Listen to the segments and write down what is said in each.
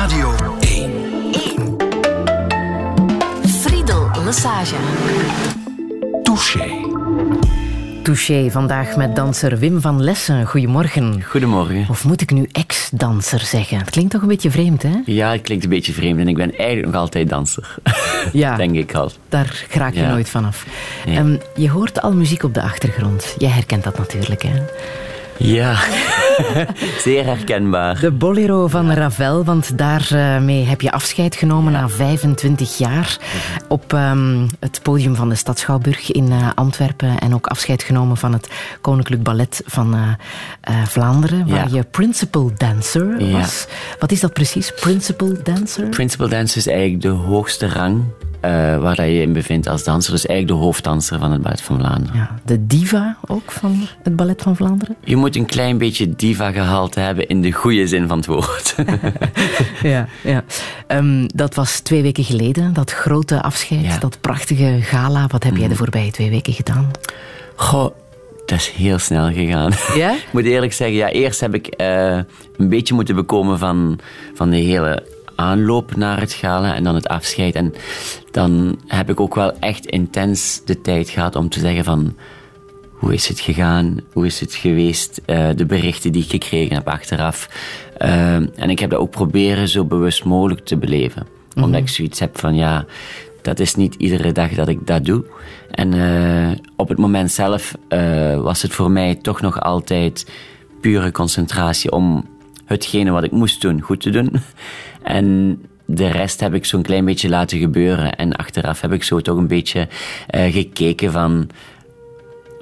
Radio 1. 1. Friedel Lesage. Touché. Touché, vandaag met danser Wim van Lessen. Goedemorgen. Goedemorgen. Of moet ik nu ex-danser zeggen? Het klinkt toch een beetje vreemd, hè? Ja, het klinkt een beetje vreemd en ik ben eigenlijk nog altijd danser. Ja. Denk ik al. Daar raak je Ja. nooit vanaf. Nee. Ehm, je hoort al muziek op de achtergrond. Jij herkent dat natuurlijk, hè? Ja, zeer herkenbaar. De bolero van Ravel, want daarmee heb je afscheid genomen na 25 jaar op ehm, het podium van de Stad Schouwburg in eh, Antwerpen en ook afscheid genomen van het Koninklijk Ballet van eh, eh, Vlaanderen, waar Ja. je principal dancer Ja. was. Wat is dat precies, principal dancer? Principal dancer is eigenlijk de hoogste rang eh, waar dat je je in bevindt als danser. Dus eigenlijk de hoofddanser van het Ballet van Vlaanderen. ja, de diva ook van het Ballet van Vlaanderen? Je moet een klein beetje diva-gehalte hebben in de goede zin van het woord. Ja, ja. Ehm, dat was twee weken geleden, dat grote afscheid, Ja. dat prachtige gala. Wat heb jij de voorbije twee weken gedaan? Goh, dat is heel snel gegaan. Ja? Ik moet eerlijk zeggen, ja, eerst heb ik eh, een beetje moeten bekomen van, van de hele aanloop naar het gala en dan het afscheid. En dan heb ik ook wel echt intens de tijd gehad om te zeggen van... Hoe is het gegaan? Hoe is het geweest? Eh, de berichten die ik gekregen heb achteraf. Eh, en ik heb dat ook proberen zo bewust mogelijk te beleven. Omdat ik zoiets heb van, ja, dat is niet iedere dag dat ik dat doe. En eh, op het moment zelf was het voor mij toch nog altijd pure concentratie om hetgene wat ik moest doen, goed te doen. En de rest heb ik zo'n klein beetje laten gebeuren. En achteraf heb ik zo toch een beetje eh, gekeken van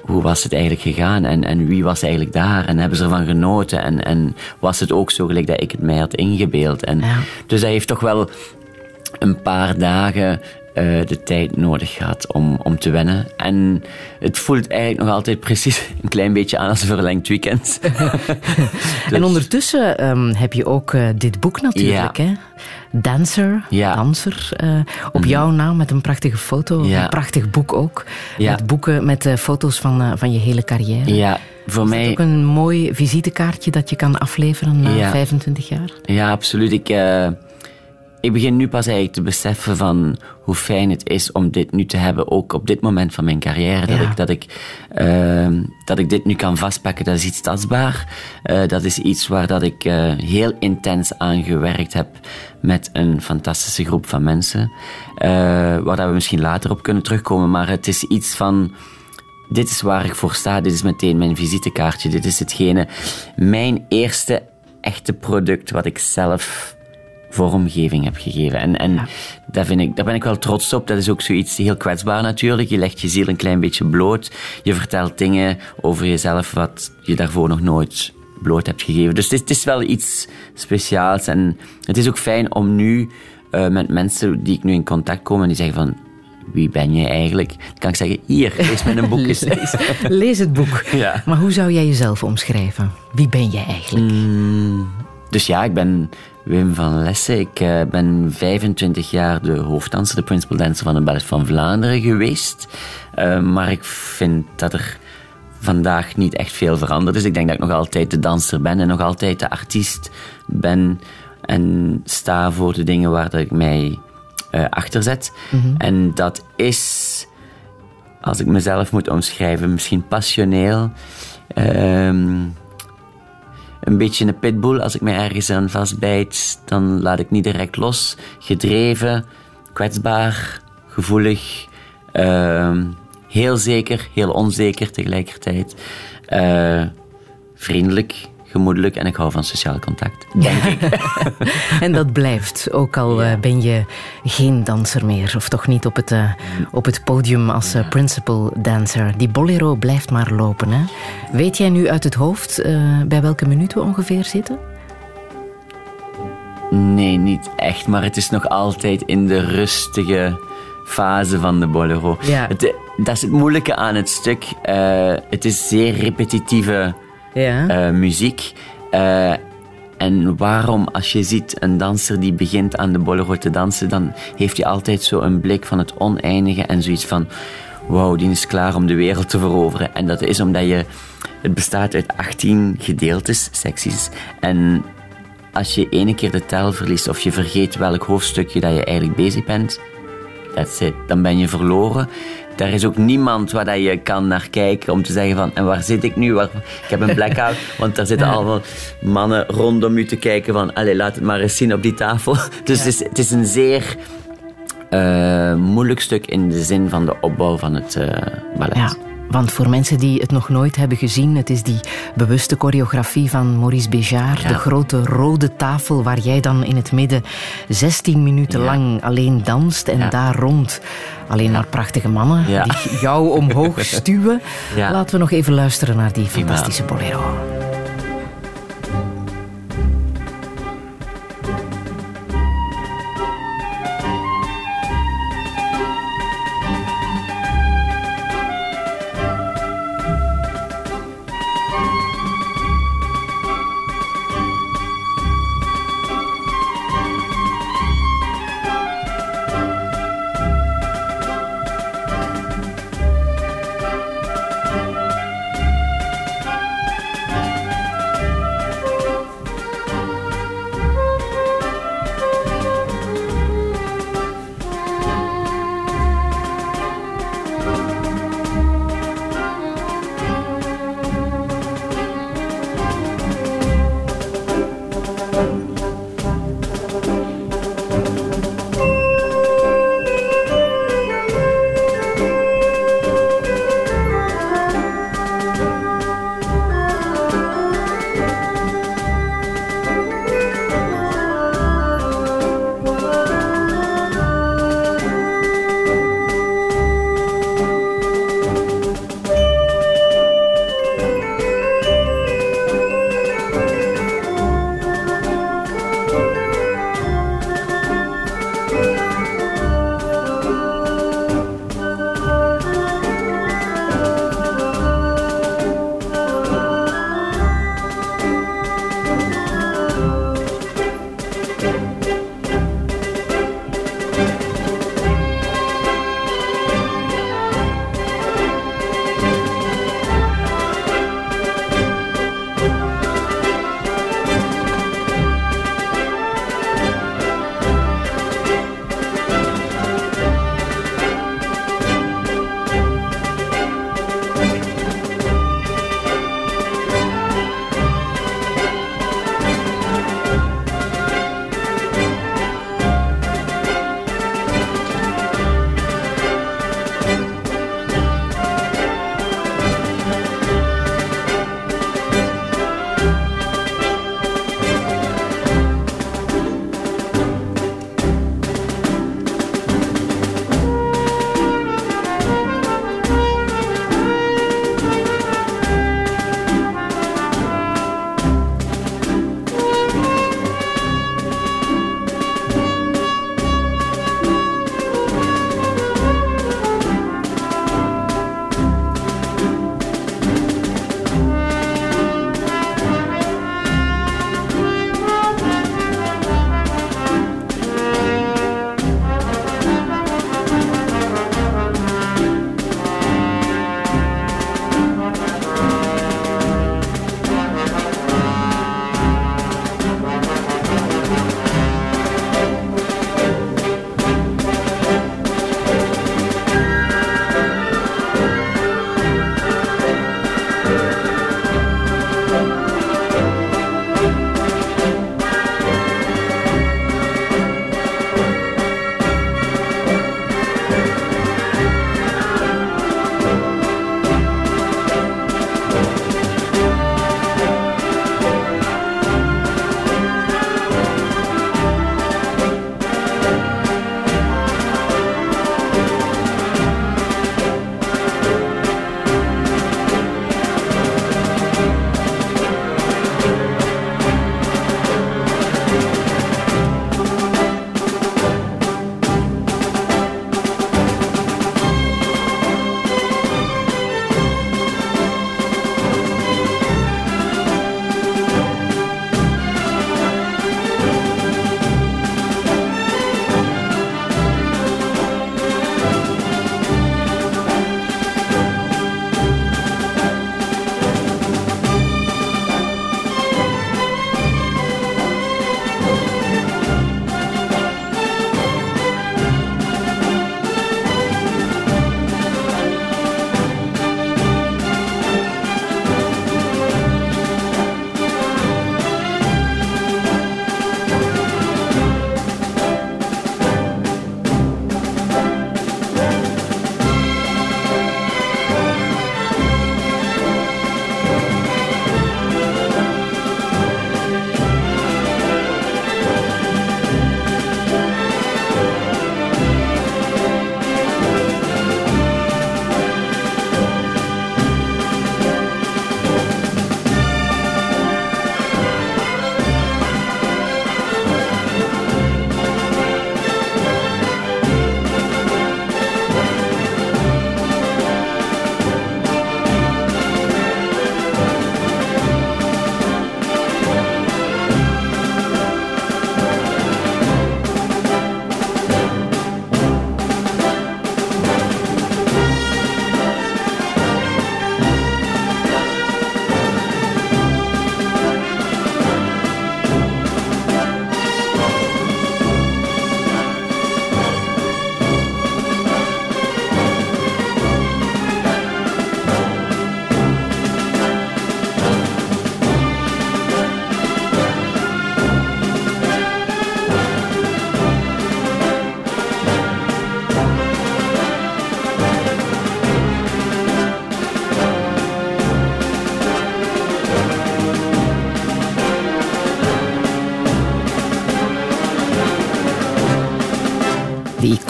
hoe was het eigenlijk gegaan en, en wie was eigenlijk daar en hebben ze ervan genoten en, en was het ook zo gelijk dat ik het mij had ingebeeld. En, Ja. Dus dat heeft toch wel een paar dagen eh, de tijd nodig gehad om, om te wennen. En het voelt eigenlijk nog altijd precies een klein beetje aan als een verlengd weekend. En ondertussen ehm, heb je ook eh, dit boek natuurlijk, Ja. hè? Dancer, Ja. danser, eh, op jouw naam met een prachtige foto, Ja. een prachtig boek ook. Met boeken met foto's van, van je hele carrière. ja, voor Is dat mij... ook een mooi visitekaartje dat je kan afleveren na Ja. 25 jaar? Ja, absoluut. Ik, ik begin nu pas eigenlijk te beseffen van hoe fijn het is om dit nu te hebben, ook op dit moment van mijn carrière. Dat, Ja. ik, dat, ik, ehm, dat ik dit nu kan vastpakken, dat is iets tastbaar. Eh, dat is iets waar dat ik eh, heel intens aan gewerkt heb met een fantastische groep van mensen. eh, waar dat we misschien later op kunnen terugkomen. Maar het is iets van dit is waar ik voor sta, dit is meteen mijn visitekaartje, dit is hetgene, mijn eerste echte product wat ik zelf vormgeving heb gegeven. En, en daar, vind ik, daar ben ik wel trots op. Dat is ook zoiets heel kwetsbaar natuurlijk. Je legt je ziel een klein beetje bloot. Je vertelt dingen over jezelf wat je daarvoor nog nooit bloot hebt gegeven. Dus het is, het is wel iets speciaals. En het is ook fijn om nu eh, met mensen die ik nu in contact kom en die zeggen van wie ben je eigenlijk? Dan kan ik zeggen, hier, lees mijn boek eens. Lees, lees het boek. Ja. Maar hoe zou jij jezelf omschrijven? Wie ben jij eigenlijk? Dus ja, ik ben Wim van Lessen. Ik eh, ben 25 jaar de hoofddanser, de principal dancer van het Ballet van Vlaanderen geweest. Eh, maar ik vind dat er vandaag niet echt veel veranderd is. Ik denk dat ik nog altijd de danser ben en nog altijd de artiest ben. En sta voor de dingen waar dat ik mij eh achter zet. En dat is als ik mezelf moet omschrijven, misschien passioneel. Ehm, een beetje een pitbull. Als ik me ergens aan vastbijt, dan laat ik niet direct los. Gedreven, kwetsbaar, gevoelig. ehm, heel zeker, heel onzeker tegelijkertijd. Eh, vriendelijk, gemoedelijk en ik hou van sociaal contact. Denk ik. En dat blijft, ook al eh, ben je geen danser meer, of toch niet op het, eh, op het podium als eh, principal dancer. Die bolero blijft maar lopen. Hè? Weet jij nu uit het hoofd bij welke minuut we ongeveer zitten? Nee, niet echt. Maar het is nog altijd in de rustige fase van de bolero. Ja. Het, dat is het moeilijke aan het stuk. Het is zeer repetitieve Ja. eh, muziek. Eh, en waarom, als je ziet een danser die begint aan de bolero te dansen, dan heeft hij altijd zo een blik van het oneindige en zoiets van, wauw, die is klaar om de wereld te veroveren. En dat is omdat je, het bestaat uit 18 gedeeltes, secties, en als je ene keer de tel verliest of je vergeet welk hoofdstukje dat je eigenlijk bezig bent, that's it. Dan ben je verloren. Daar is ook niemand waar dat je kan naar kijken om te zeggen van en waar zit ik nu? Waar, ik heb een blackout, want daar zitten allemaal mannen rondom u te kijken van allee, laat het maar eens zien op die tafel. Dus het, is, het is een zeer eh, moeilijk stuk in de zin van de opbouw van het uh, ballet. Ja. Want voor mensen die het nog nooit hebben gezien, het is die bewuste choreografie van Maurice Béjart. De grote rode tafel waar jij dan in het midden 16 minuten lang alleen danst. En daar rond alleen maar prachtige mannen die jou omhoog stuwen. Laten we nog even luisteren naar die fantastische bolero.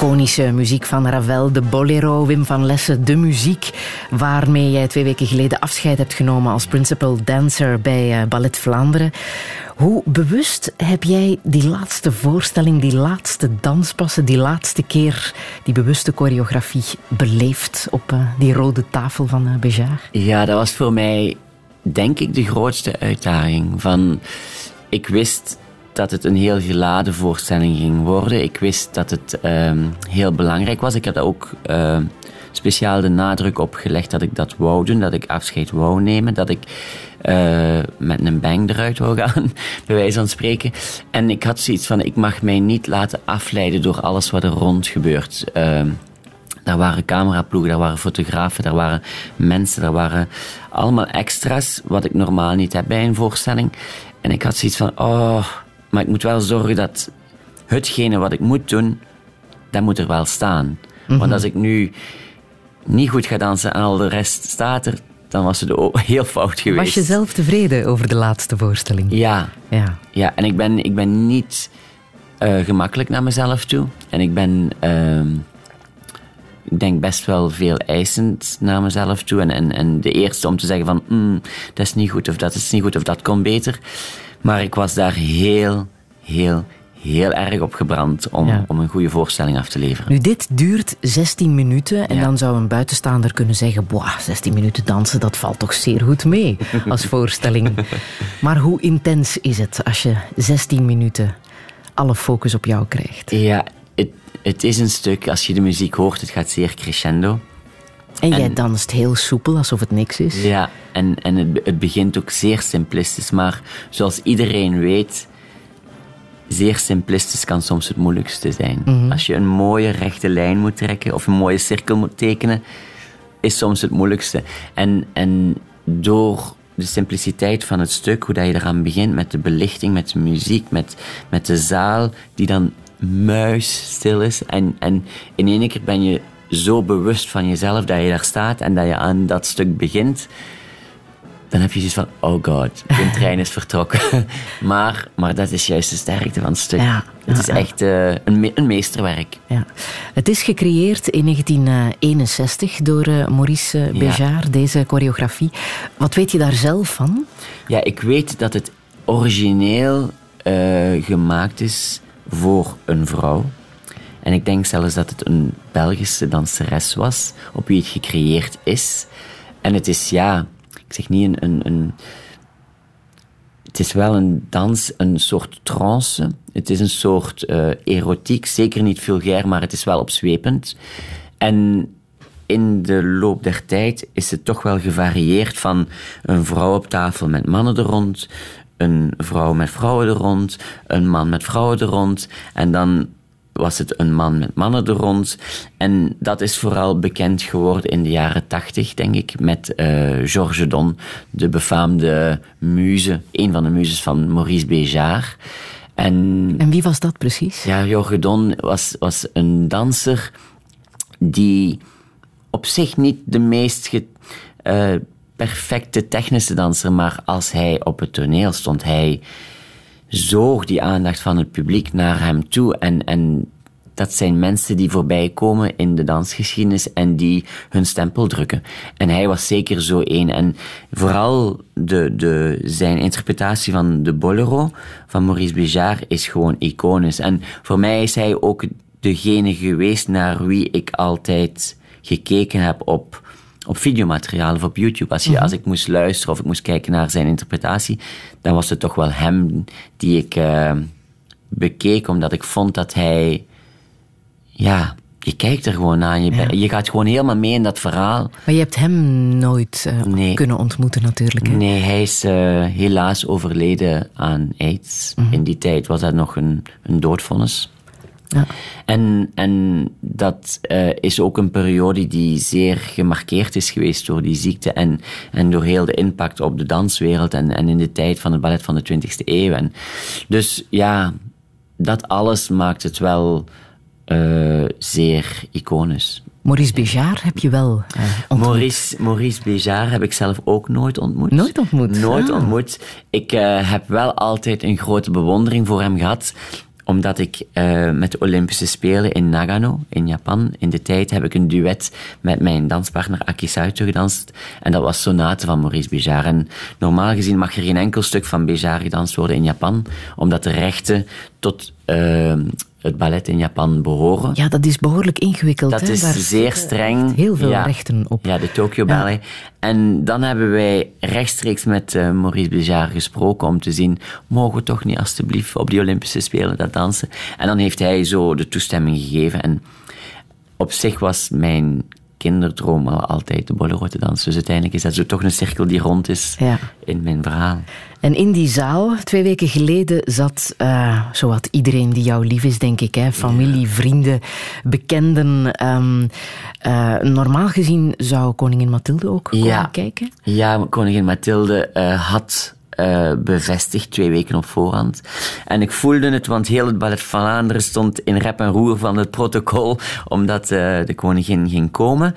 Iconische muziek van Ravel, de bolero, Wim van Lessen, de muziek waarmee jij twee weken geleden afscheid hebt genomen als principal dancer bij eh, Ballet Vlaanderen. Hoe bewust heb jij die laatste voorstelling, die laatste danspassen, die laatste keer die bewuste choreografie beleefd op eh, die rode tafel van uh, Bejar? Ja, dat was voor mij denk ik de grootste uitdaging. Van, ik wist dat het een heel geladen voorstelling ging worden. Ik wist dat het uh, heel belangrijk was. Ik heb daar ook uh, speciaal de nadruk op gelegd dat ik dat wou doen, dat ik afscheid wou nemen, dat ik uh, met een bang eruit wou gaan, bij wijze van spreken. En ik had zoiets van, ik mag mij niet laten afleiden door alles wat er rond gebeurt. Uh, daar waren cameraploegen, daar waren fotografen, daar waren mensen, daar waren allemaal extra's, wat ik normaal niet heb bij een voorstelling. En ik had zoiets van, oh, maar ik moet wel zorgen dat hetgene wat ik moet doen, dat moet er wel staan. Mm -hmm. Want als ik nu niet goed ga dansen en al de rest staat er, dan was het ook heel fout geweest. Was je zelf tevreden over de laatste voorstelling? Ja. Ja, ja en ik ben, ik ben niet uh, gemakkelijk naar mezelf toe. En ik ben, uh, ik denk best wel veel eisend naar mezelf toe. En, en, en de eerste om te zeggen van, mm, dat is niet goed of dat is niet goed of dat kon beter. Maar ik was daar heel, heel, heel erg op gebrand om, ja. om een goede voorstelling af te leveren. Nu, dit duurt 16 minuten en ja. dan zou een buitenstaander kunnen zeggen: Boah, 16 minuten dansen, dat valt toch zeer goed mee als voorstelling. maar hoe intens is het als je 16 minuten alle focus op jou krijgt? Ja, het, het is een stuk, als je de muziek hoort, het gaat zeer crescendo. En jij danst heel soepel, alsof het niks is. Ja, en, en het, het, begint ook zeer simplistisch. Maar zoals iedereen weet, zeer simplistisch kan soms het moeilijkste zijn. Mm -hmm. Als je een mooie rechte lijn moet trekken of een mooie cirkel moet tekenen, is soms het moeilijkste. En, en door de simpliciteit van het stuk, hoe dat je eraan begint met de belichting, met de muziek, met, met de zaal, die dan muisstil is. En, en in één keer ben je zo bewust van jezelf dat je daar staat en dat je aan dat stuk begint, dan heb je zoiets van, oh god, de trein is vertrokken. maar, maar dat is juist de sterkte van het stuk. Ja, het is echt uh, een, me een, meesterwerk. Ja. Het is gecreëerd in 1961 door uh, Maurice Béjart, deze choreografie. Wat weet je daar zelf van? Ja, ik weet dat het origineel uh, gemaakt is voor een vrouw. En ik denk zelfs dat het een Belgische danseres was op wie het gecreëerd is. En het is, ja, ik zeg niet een, een, een het is wel een dans, een soort trance. Het is een soort uh, erotiek, zeker niet vulgair, maar het is wel opzwepend. En in de loop der tijd is het toch wel gevarieerd van een vrouw op tafel met mannen er rond, een vrouw met vrouwen er rond, een man met vrouwen er rond, en dan was het een man met mannen er rond. En dat is vooral bekend geworden in de jaren tachtig, denk ik, met uh, Georges Don, de befaamde muze, een van de muzes van Maurice Béjart. En, en wie was dat precies? Ja, Georges Don was, was een danser die op zich niet de meest ge, uh, perfecte technische danser, maar als hij op het toneel stond, hij zoog die aandacht van het publiek naar hem toe. En, en dat zijn mensen die voorbij komen in de dansgeschiedenis en die hun stempel drukken. En hij was zeker zo één. En vooral de, de, zijn interpretatie van de bolero van Maurice Béjart is gewoon iconisch. En voor mij is hij ook degene geweest naar wie ik altijd gekeken heb op op videomateriaal of op YouTube. Als, je, mm -hmm. als ik moest luisteren of ik moest kijken naar zijn interpretatie, dan was het toch wel hem die ik uh, bekeek, omdat ik vond dat hij, ja, je kijkt er gewoon naar. Je, ja. je gaat gewoon helemaal mee in dat verhaal. Maar je hebt hem nooit uh, nee. kunnen ontmoeten, natuurlijk. Hè? Nee, hij is uh, helaas overleden aan AIDS. Mm -hmm. In die tijd was dat nog een, een doodvonnis. Ja. En, en dat uh, is ook een periode die zeer gemarkeerd is geweest door die ziekte en, en door heel de impact op de danswereld en, en in de tijd van het ballet van de 20e eeuw. En dus ja, dat alles maakt het wel uh, zeer iconisch. Maurice Béjart heb je wel uh, ontmoet. Maurice, Maurice Béjart heb ik zelf ook nooit ontmoet. Nooit ontmoet? Nooit ah. ontmoet. Ik uh, heb wel altijd een grote bewondering voor hem gehad omdat ik uh, met de Olympische Spelen in Nagano, in Japan, in de tijd heb ik een duet met mijn danspartner Aki Saito gedanst. En dat was Sonate van Maurice Béjart. En normaal gezien mag er geen enkel stuk van Béjart gedanst worden in Japan, omdat de rechten tot uh, het ballet in Japan behoren. Ja, dat is behoorlijk ingewikkeld. Dat hè? is Daar zeer streng. Heel veel ja. rechten op. Ja, de Tokyo Ballet. En dan hebben wij rechtstreeks met uh, Maurice Béjart gesproken om te zien, mogen we toch niet alstublieft op die Olympische Spelen dat dansen? En dan heeft hij zo de toestemming gegeven. En op zich was mijn kinderdroom al altijd de bolero te dansen. Dus uiteindelijk is dat zo toch een cirkel die rond is Ja. in mijn verhaal. En in die zaal, twee weken geleden, zat uh, zowat iedereen die jou lief is, denk ik. Hè? Familie, vrienden, bekenden. Um, uh, normaal gezien zou koningin Mathilde ook komen Ja. kijken. Ja, koningin Mathilde uh, had uh, bevestigd, twee weken op voorhand. En ik voelde het, want heel het Ballet van Vlaanderen stond in rep en roer van het protocol, omdat uh, de koningin ging komen.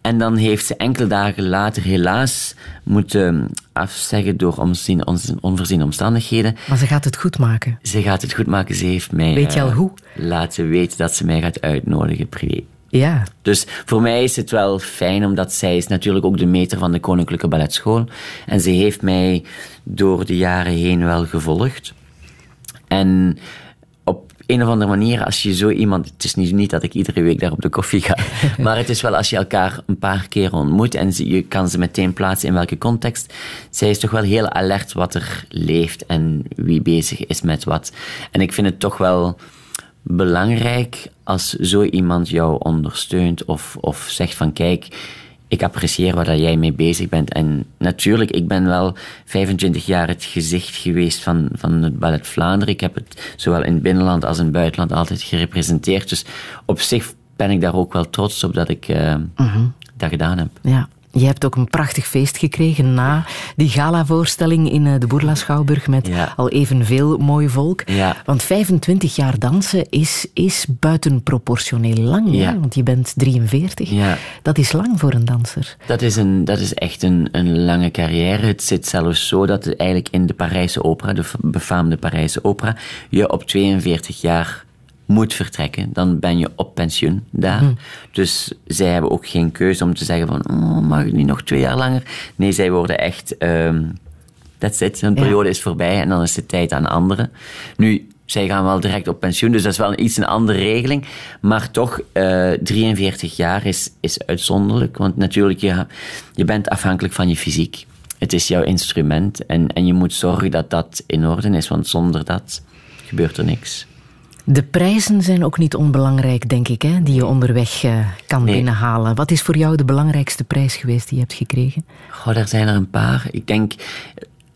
En dan heeft ze enkele dagen later helaas moeten afzeggen door omzien, onvoorziene omstandigheden. Maar ze gaat het goed maken. Ze gaat het goed maken. Ze heeft mij Weet je al uh, hoe? laten weten dat ze mij gaat uitnodigen privé. Ja. Dus voor mij is het wel fijn, omdat zij is natuurlijk ook de meter van de Koninklijke Balletschool. En ze heeft mij door de jaren heen wel gevolgd. En op een of andere manier, als je zo iemand... Het is niet, niet dat ik iedere week daar op de koffie ga. maar het is wel als je elkaar een paar keer ontmoet en je kan ze meteen plaatsen in welke context. Zij is toch wel heel alert wat er leeft en wie bezig is met wat. En ik vind het toch wel belangrijk als zo iemand jou ondersteunt of, of zegt van kijk, ik apprecieer waar dat jij mee bezig bent. En natuurlijk, ik ben wel 25 jaar het gezicht geweest van, van het Ballet Vlaanderen. Ik heb het zowel in het binnenland als in het buitenland altijd gerepresenteerd. Dus op zich ben ik daar ook wel trots op dat ik uh, Mhm. dat gedaan heb. Ja. Je hebt ook een prachtig feest gekregen na die galavoorstelling in de Boerla Schouwburg met ja. al evenveel mooi volk. Ja. Want 25 jaar dansen is, is buitenproportioneel lang. Ja. Hè? Want je bent 43. Ja. Dat is lang voor een danser. Dat is, een, dat is echt een, een lange carrière. Het zit zelfs zo dat eigenlijk in de Parijse opera, de befaamde Parijse opera, je op 42 jaar moet vertrekken, dan ben je op pensioen daar. Mm. Dus zij hebben ook geen keuze om te zeggen van, oh, mag ik niet nog twee jaar langer? Nee, zij worden echt, um, that's it, hun periode is voorbij en dan is de tijd aan anderen. Nu, zij gaan wel direct op pensioen, dus dat is wel iets een andere regeling. Maar toch, uh, 43 jaar is, is uitzonderlijk, want natuurlijk, je, je bent afhankelijk van je fysiek. Het is jouw instrument en, en je moet zorgen dat dat in orde is, want zonder dat gebeurt er niks. De prijzen zijn ook niet onbelangrijk, denk ik, hè, die je onderweg uh, kan nee. binnenhalen. Wat is voor jou de belangrijkste prijs geweest die je hebt gekregen? Goh, er zijn er een paar. Ik denk,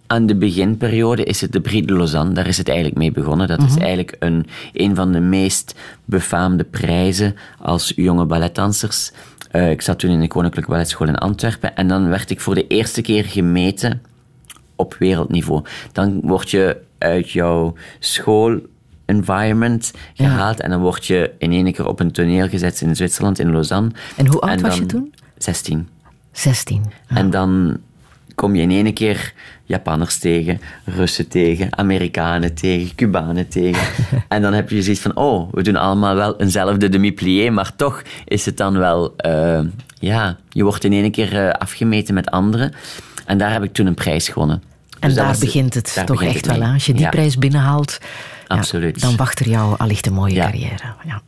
aan de beginperiode is het de Prix de Lausanne. Daar is het eigenlijk mee begonnen. Dat is eigenlijk een, een van de meest befaamde prijzen als jonge balletdansers. Uh, ik zat toen in de Koninklijke Balletschool in Antwerpen en dan werd ik voor de eerste keer gemeten op wereldniveau. Dan word je uit jouw school environment gehaald. Ja. En dan word je in één keer op een toneel gezet in Zwitserland, in Lausanne. En hoe oud en was je toen? 16. 16. Ja. En dan kom je in één keer Japanners tegen, Russen tegen, Amerikanen tegen, Cubanen tegen. en dan heb je zoiets van, oh, we doen allemaal wel eenzelfde demi-plié, maar toch is het dan wel, uh, ja, je wordt in één keer uh, afgemeten met anderen. En daar heb ik toen een prijs gewonnen. En dus daar begint het daar toch begint echt het wel aan. Als je die ja. prijs binnenhaalt, Absoluut. Ja, dan wacht er jou allicht een mooie carrière. Ja.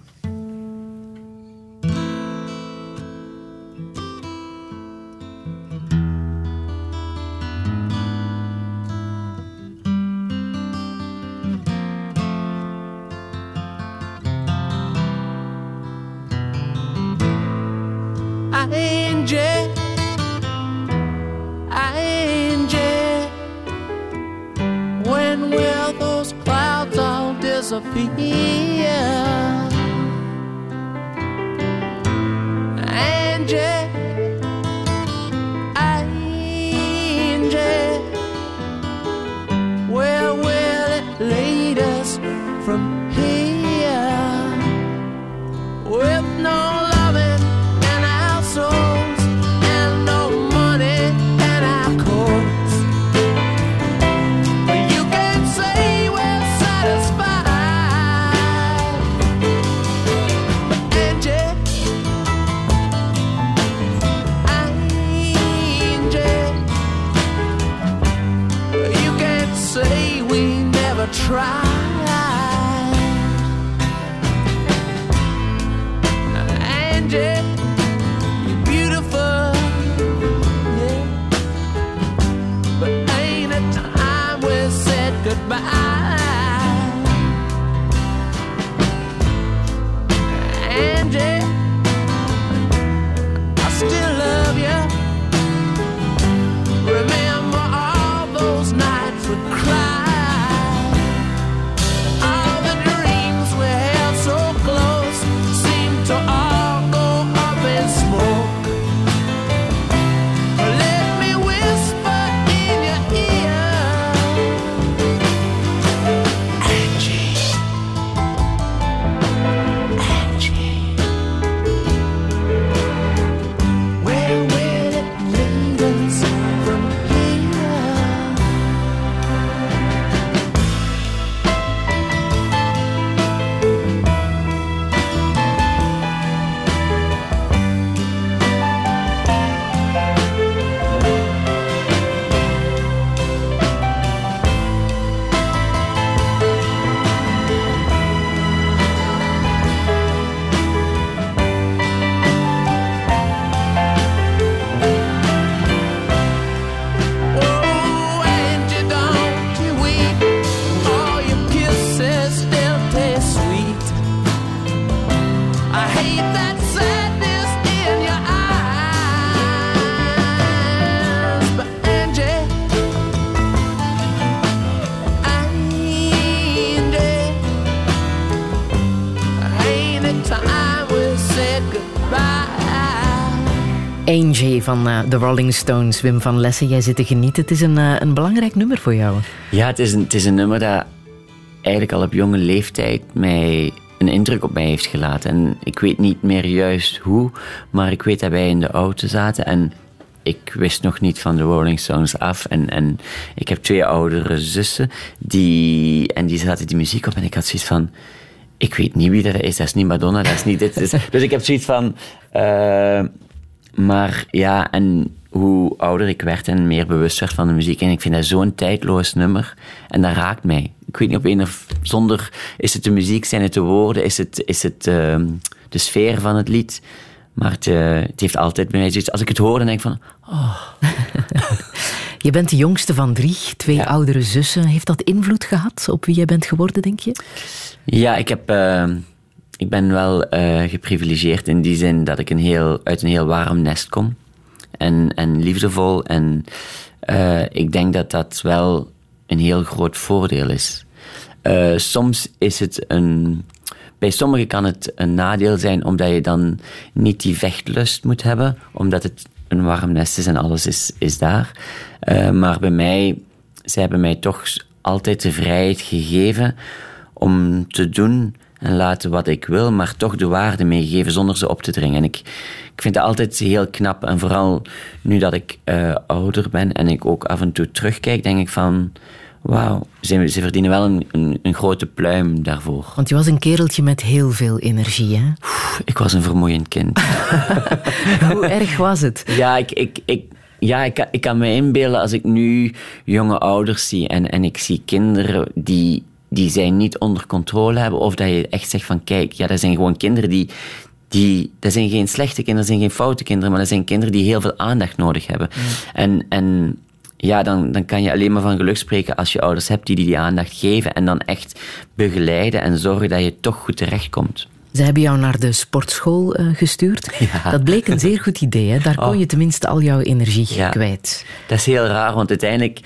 Van eh, de Rolling Stones, Wim van Lessen. Jij zit te genieten. Het is een, eh, een belangrijk nummer voor jou. Ja, het is, een, het is een nummer dat eigenlijk al op jonge leeftijd mij een indruk op mij heeft gelaten. En ik weet niet meer juist hoe, maar ik weet dat wij in de auto zaten en ik wist nog niet van de Rolling Stones af. En, en ik heb twee oudere zussen die, en die zaten die muziek op en ik had zoiets van... Ik weet niet wie dat is, dat is niet Madonna, dat is niet dit. Dus, dus ik heb zoiets van... eh, maar ja, en hoe ouder ik werd en meer bewust werd van de muziek. En ik vind dat zo'n tijdloos nummer. En dat raakt mij. Ik weet niet op een of zonder. Is het de muziek, zijn het de woorden, is het, is het ehm, de sfeer van het lied. Maar het, eh, het heeft altijd bij mij zoiets. Als ik het hoor, dan denk ik van. Je bent de jongste van drie, twee Ja. oudere zussen. Heeft dat invloed gehad op wie jij bent geworden, denk je? Ja, ik, heb, eh, ik ben wel eh, geprivilegeerd in die zin dat ik een heel, uit een heel warm nest kom. En, en liefdevol. En eh, ik denk dat dat wel een heel groot voordeel is. Eh, soms is het een. Bij sommigen kan het een nadeel zijn omdat je dan niet die vechtlust moet hebben, omdat het een warm nest is en alles is, is daar. Maar bij mij, zij hebben mij toch altijd de vrijheid gegeven om te doen en laten wat ik wil, maar toch de waarde meegeven zonder ze op te dringen. En ik, ik vind dat altijd heel knap. En vooral nu dat ik eh, ouder ben en ik ook af en toe terugkijk, denk ik van... Wauw, ze, ze verdienen wel een, een, een grote pluim daarvoor. Want je was een kereltje met heel veel energie, hè? Ik was een vermoeiend kind. Hoe erg was het? Ja, ik, ik, ik, ja ik, kan- ik kan me inbeelden als ik nu jonge ouders zie en, en ik zie kinderen die, die zij niet onder controle hebben. Of dat je echt zegt van kijk, ja, dat zijn gewoon kinderen die, die... Dat zijn geen slechte kinderen, dat zijn geen foute kinderen, maar dat zijn kinderen die heel veel aandacht nodig hebben. En... en ja, dan, dan kan je alleen maar van geluk spreken als je ouders hebt die die, die aandacht geven en dan echt begeleiden en zorgen dat je toch goed terechtkomt. Ze hebben jou naar de sportschool eh, gestuurd. Ja. Dat bleek een zeer goed idee, hè? Daar kon Oh. je tenminste al jouw energie Ja. kwijt. Dat is heel raar, want uiteindelijk,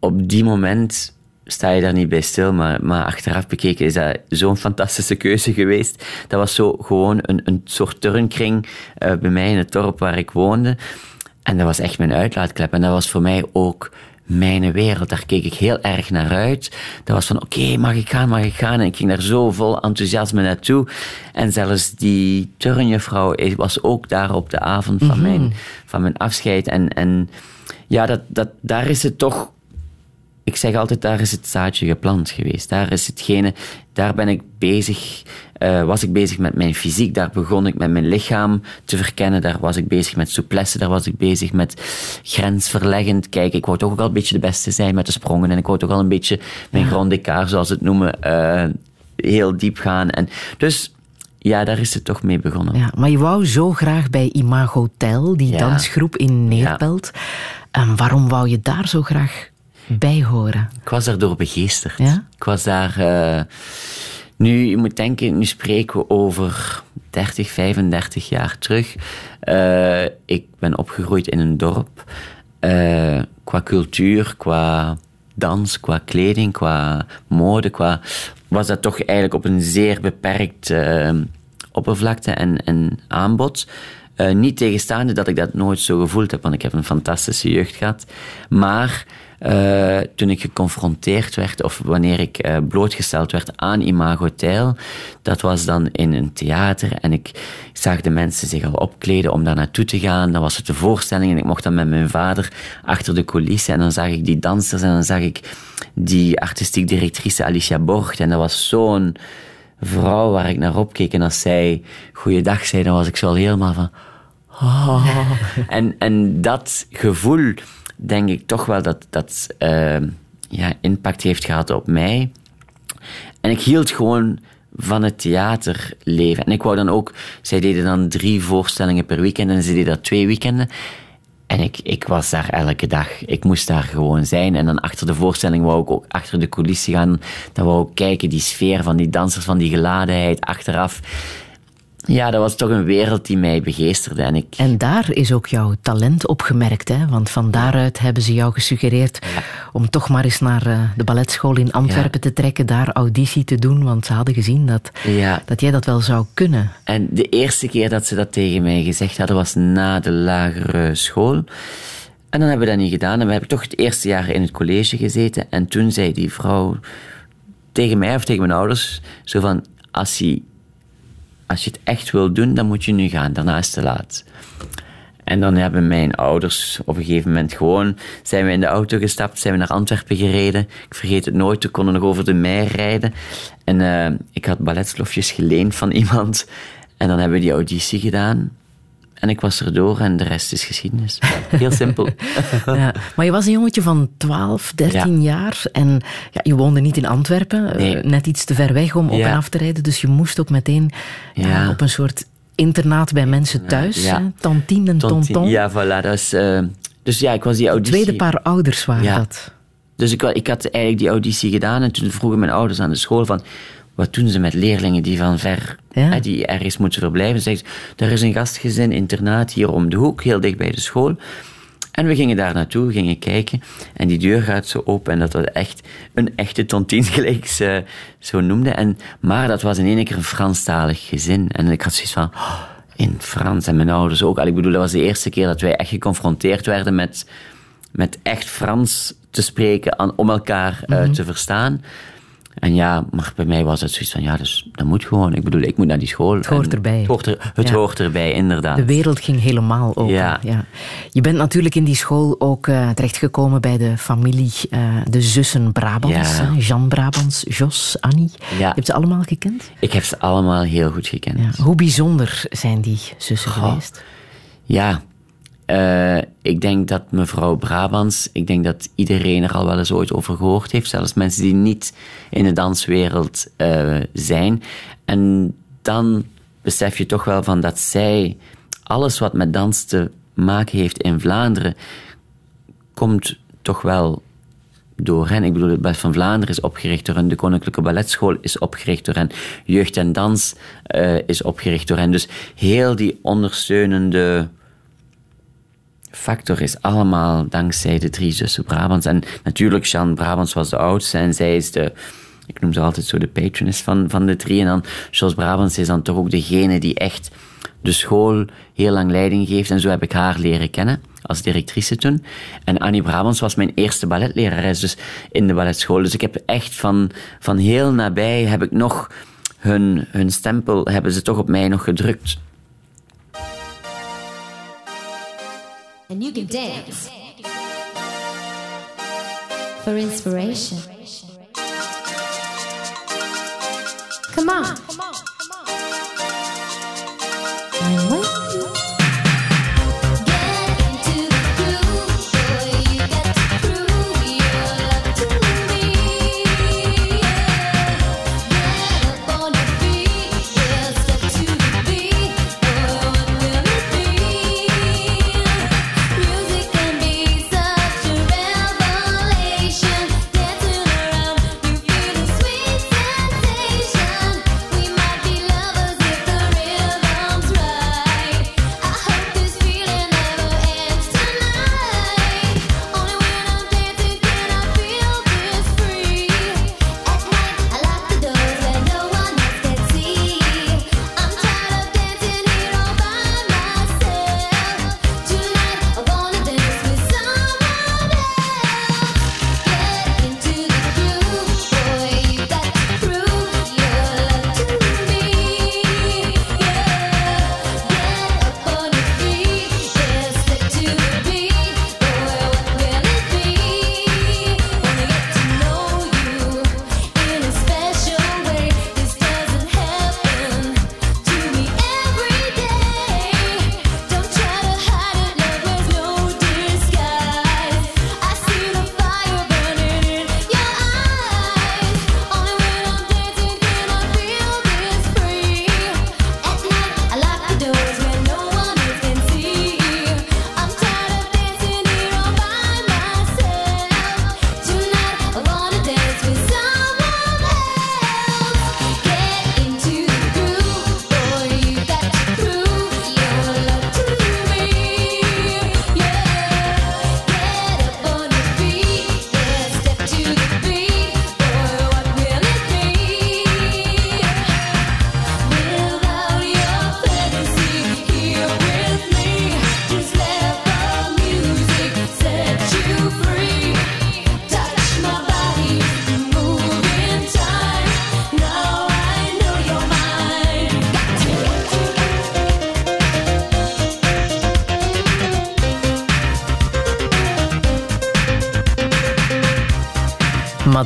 op die moment sta je daar niet bij stil, maar, maar achteraf bekeken is dat zo'n fantastische keuze geweest. Dat was zo gewoon een, een soort turnkring eh, bij mij in het dorp waar ik woonde. En dat was echt mijn uitlaatklep. En dat was voor mij ook mijn wereld. Daar keek ik heel erg naar uit. Dat was van, oké, mag ik gaan, mag ik gaan? En ik ging daar zo vol enthousiasme naartoe. En zelfs die turnjuffrouw was ook daar op de avond van, mijn, van mijn afscheid. En, en ja, dat, dat, daar is het toch ik zeg altijd, daar is het zaadje geplant geweest. Daar is hetgene, daar ben ik bezig, eh, was ik bezig met mijn fysiek, daar begon ik met mijn lichaam te verkennen, daar was ik bezig met souplesse, daar was ik bezig met grensverleggend. Kijk, ik wou toch ook al een beetje de beste zijn met de sprongen en ik wou toch al een beetje mijn grand écart, zoals ze het noemen, eh, heel diep gaan. En dus ja, daar is het toch mee begonnen. Ja, maar je wou zo graag bij Imago Tel, die Ja. dansgroep in Neerpelt. En waarom wou je daar zo graag bij horen? Ik was daardoor begeesterd. Ja? Ik was daar... eh, nu, je moet denken, nu spreken we over 30, 35 jaar terug. Eh, ik ben opgegroeid in een dorp. Eh, qua cultuur, qua dans, qua kleding, qua mode, qua... Was dat toch eigenlijk op een zeer beperkt oppervlakte en, en aanbod. Niet tegenstaande dat ik dat nooit zo gevoeld heb, want ik heb een fantastische jeugd gehad. Maar eh, toen ik geconfronteerd werd, of wanneer ik eh, blootgesteld werd aan Imago Tel, dat was dan in een theater en ik zag de mensen zich al opkleden om daar naartoe te gaan. Dan was het de voorstelling en ik mocht dan met mijn vader achter de coulissen en dan zag ik die dansers en dan zag ik die artistiek directrice Alicia Borgt en dat was zo'n vrouw waar ik naar opkeek en als zij goeiedag zei, dan was ik zo al helemaal van... Oh. En, en dat gevoel, denk ik toch wel dat dat eh, ja, impact heeft gehad op mij. En ik hield gewoon van het theaterleven. En ik wou dan ook... Zij deden dan drie voorstellingen per weekend en ze deden dat twee weekenden. En ik, ik was daar elke dag. Ik moest daar gewoon zijn. En dan achter de voorstelling wou ik ook achter de coulissen gaan. Dan wou ik kijken, die sfeer van die dansers, van die geladenheid achteraf. Ja, dat was toch een wereld die mij begeesterde. En ik, En daar is ook jouw talent opgemerkt, hè? want van daaruit hebben ze jou gesuggereerd om toch maar eens naar eh, de balletschool in Antwerpen te trekken, daar auditie te doen, want ze hadden gezien dat, ja. dat jij dat wel zou kunnen. En de eerste keer dat ze dat tegen mij gezegd hadden was na de lagere school. En dan hebben we dat niet gedaan. En we hebben toch het eerste jaar in het college gezeten. En toen zei die vrouw tegen mij of tegen mijn ouders zo van... Als je, als je het echt wil doen, dan moet je nu gaan. Daarna is het te laat. En dan hebben mijn ouders op een gegeven moment gewoon... Zijn we in de auto gestapt, zijn we naar Antwerpen gereden. Ik vergeet het nooit, we konden nog over de mei rijden. En eh, ik had balletslofjes geleend van iemand. En dan hebben we die auditie gedaan. En ik was erdoor en de rest is geschiedenis. Heel simpel. Ja, maar je was een jongetje van 12, 13 jaar en ja, je woonde niet in Antwerpen, eh, Nee. net iets te ver weg om op en af te rijden, dus je moest ook meteen Ja. op een soort internaat bij mensen thuis? Tantine en Tonton. Ja, voilà. Dat is, eh, dus ja, ik was die auditie... Tweede paar ouders waren dat. Dus ik, ik had eigenlijk die auditie gedaan en toen vroegen mijn ouders aan de school van... Wat doen ze met leerlingen die van ver, Ja. hè, die ergens moeten verblijven? Ze zegt, er is een gastgezin, internaat hier om de hoek, heel dicht bij de school. En we gingen daar naartoe, gingen kijken. En die deur gaat zo open en dat was echt een echte tontien, gelijk ze zo noemde. En, maar dat was in één keer een Franstalig gezin. En ik had zoiets van, oh, in Frans. En mijn ouders ook. Al, Ik bedoel, dat was de eerste keer dat wij echt geconfronteerd werden met, met echt Frans te spreken, om elkaar eh, te verstaan. En ja, maar bij mij was het zoiets van, ja, dus, dat moet gewoon. Ik bedoel, ik moet naar die school. Het hoort erbij. Het, hoort, er, het Ja. hoort erbij, inderdaad. De wereld ging helemaal open. Ja. Ja. Je bent natuurlijk in die school ook eh, terechtgekomen bij de familie, eh, de zussen Brabants. Ja. Jean Brabants, Jos, Annie. Je hebt ze allemaal gekend? Ik heb ze allemaal heel goed gekend. Hoe bijzonder zijn die zussen Goh. geweest? Ja, eh, ik denk dat mevrouw Brabants, ik denk dat iedereen er al wel eens ooit over gehoord heeft, zelfs mensen die niet in de danswereld eh, zijn. En dan besef je toch wel van dat zij alles wat met dans te maken heeft in Vlaanderen, komt toch wel door hen. Ik bedoel, het Ballet van Vlaanderen is opgericht door hen. De Koninklijke Balletschool is opgericht door hen. Jeugd en Dans eh, is opgericht door hen. Dus heel die ondersteunende factor is allemaal dankzij de drie zussen Brabants. En natuurlijk, Jeanne Brabants was de oudste en zij is de, ik noem ze altijd zo de patroness van, van de drie. En dan Jos Brabants is dan toch ook degene die echt de school heel lang leiding geeft. En zo heb ik haar leren kennen als directrice toen. En Annie Brabants was mijn eerste balletlerares dus in de balletschool. Dus ik heb echt van, van heel nabij heb ik nog hun, hun stempel hebben ze toch op mij nog gedrukt. And you can dance for inspiration. Come on. I'm with you. Get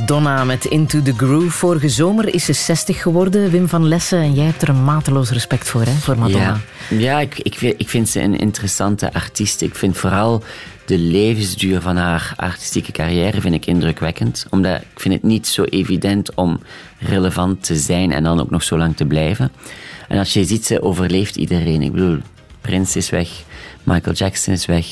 Madonna met Into the Groove. Vorige zomer is ze 60 geworden, Wim van Lessen. En jij hebt er een mateloos respect voor, hè, voor Madonna. Ja, ik, ik, vind- ze een interessante artiest. Ik vind vooral de levensduur van haar artistieke carrière vind ik indrukwekkend. Omdat ik vind het niet zo evident om relevant te zijn en dan ook nog zo lang te blijven. En als je ziet, ze overleeft iedereen. Ik bedoel, Prince is weg, Michael Jackson is weg.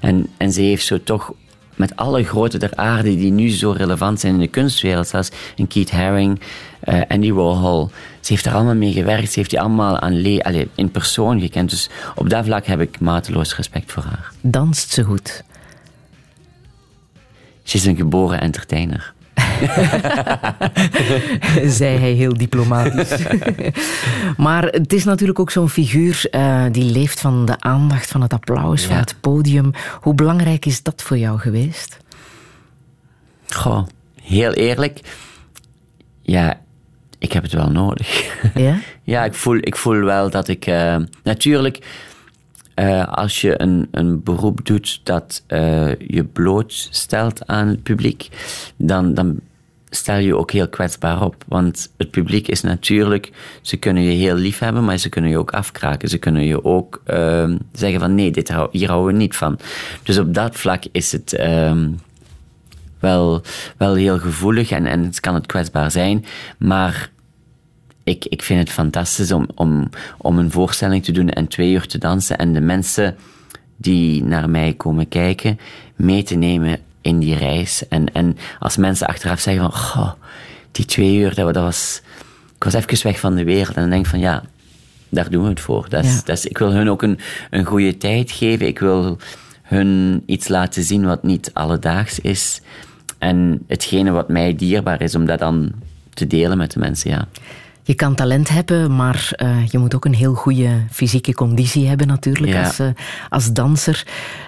En, en ze heeft zo toch met alle grote der aarde die nu zo relevant zijn in de kunstwereld, zelfs een Keith Haring, eh, Andy Warhol. Ze heeft er allemaal mee gewerkt, ze heeft die allemaal aan le- allee, in persoon gekend. Dus op dat vlak heb ik mateloos respect voor haar. Danst ze goed? Ze is een geboren entertainer. zei hij heel diplomatisch. maar het is natuurlijk ook zo'n figuur eh, die leeft van de aandacht, van het applaus, van het podium. Hoe belangrijk is dat voor jou geweest? Goh, heel eerlijk. Ja, ik heb het wel nodig. Ja? Ja, ik voel, ik voel wel dat ik. eh, natuurlijk, eh, als je een, een beroep doet dat eh, je blootstelt aan het publiek, dan, dan stel je ook heel kwetsbaar op. Want het publiek is natuurlijk. Ze kunnen je heel lief hebben, maar ze kunnen je ook afkraken. Ze kunnen je ook eh, zeggen: van nee, dit hou, hier houden we niet van. Dus op dat vlak is het. ehm, wel, wel heel gevoelig en, en het kan het kwetsbaar zijn. Maar ik, ik vind het fantastisch om, om, om een voorstelling te doen en twee uur te dansen en de mensen die naar mij komen kijken mee te nemen in die reis. En, en als mensen achteraf zeggen van, goh, die twee uur, dat, dat was... Ik was even weg van de wereld en dan denk ik van, ja, daar doen we het voor. Dat is, Ja. dat is, ik wil hun ook een, een goede tijd geven. Ik wil hun iets laten zien wat niet alledaags is. En hetgene wat mij dierbaar is, om dat dan te delen met de mensen, ja. Je kan talent hebben, maar eh, je moet ook een heel goede fysieke conditie hebben natuurlijk Ja. als, eh, als danser.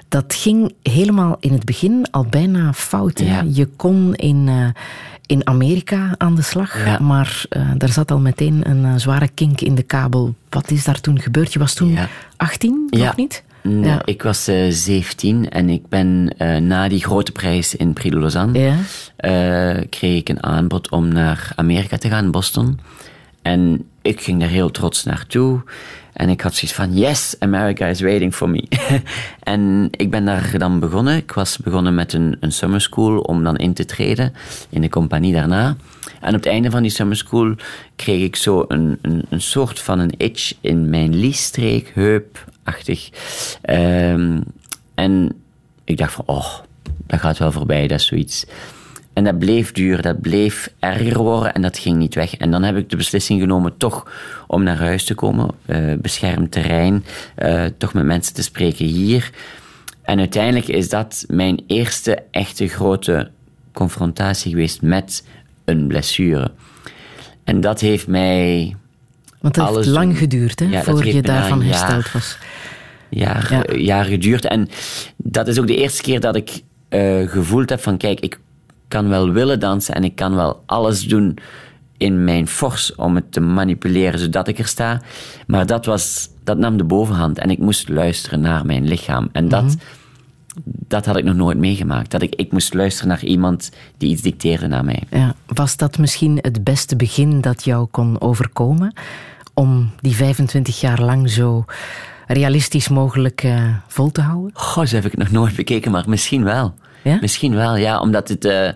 Dat ging helemaal in het begin al bijna fout. Ja. Je kon in, eh, in Amerika aan de slag, Ja. maar daar zat al meteen een zware kink in de kabel. Wat is daar toen gebeurd? Je was toen Ja. 18, Ja. nog niet? Nee, Ja. Ik was eh 17 en ik ben na die grote prijs in Prix de Lausanne, Ja. kreeg ik een aanbod om naar Amerika te gaan, Boston. En ik ging daar heel trots naartoe. En ik had zoiets van, yes, America is waiting for me. en ik ben daar dan begonnen. Ik was begonnen met een, een summer school om dan in te treden in de compagnie daarna. En op het einde van die summer school kreeg ik zo een, een, soort van een itch in mijn liesstreek, heupachtig. Ehm, en ik dacht van, oh, dat gaat wel voorbij, dat is zoiets. En dat bleef duur, dat bleef erger worden en dat ging niet weg. En dan heb ik de beslissing genomen toch om naar huis te komen, eh, beschermd terrein, eh, toch met mensen te spreken hier. En uiteindelijk is dat mijn eerste echte grote confrontatie geweest met een blessure. En dat heeft mij Want het heeft lang geduurd hè, Ja, dat voor heeft je daarvan hersteld jaar. was. jaar, Ja. jaar geduurd. En dat is ook de eerste keer dat ik eh, gevoeld heb van, kijk, ik kan wel willen dansen en ik kan wel alles doen in mijn fors om het te manipuleren zodat ik er sta. Maar dat, was, dat nam de bovenhand en ik moest luisteren naar mijn lichaam. En dat, dat had ik nog nooit meegemaakt. Dat ik, ik moest luisteren naar iemand die iets dicteerde naar mij. Ja, was dat misschien het beste begin dat jou kon overkomen? Om die 25 jaar lang zo realistisch mogelijk eh, vol te houden? Goh, zo heb ik het nog nooit bekeken, maar misschien wel. Ja? Misschien wel, ja, omdat het. eh,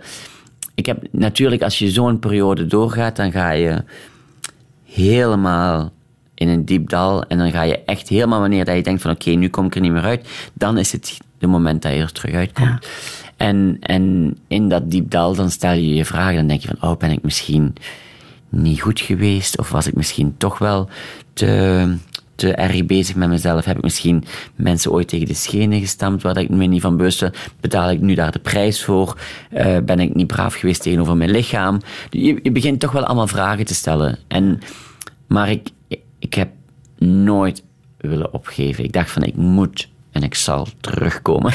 ik heb natuurlijk, als je zo'n periode doorgaat, dan ga je helemaal in een diep dal. En dan ga je echt helemaal, wanneer dat je denkt van oké, nu kom ik er niet meer uit, dan is het de moment dat je er terug uitkomt. En, en in dat diep dal, dan stel je je vragen. Dan denk je van, oh, ben ik misschien niet goed geweest? Of was ik misschien toch wel te, te erg bezig met mezelf? Heb ik misschien mensen ooit tegen de schenen gestampt waar ik me niet van bewust was? Betaal ik nu daar de prijs voor? Eh, ben ik niet braaf geweest tegenover mijn lichaam? Je, je begint toch wel allemaal vragen te stellen. En, maar ik, ik heb nooit willen opgeven. Ik dacht van, ik moet en ik zal terugkomen.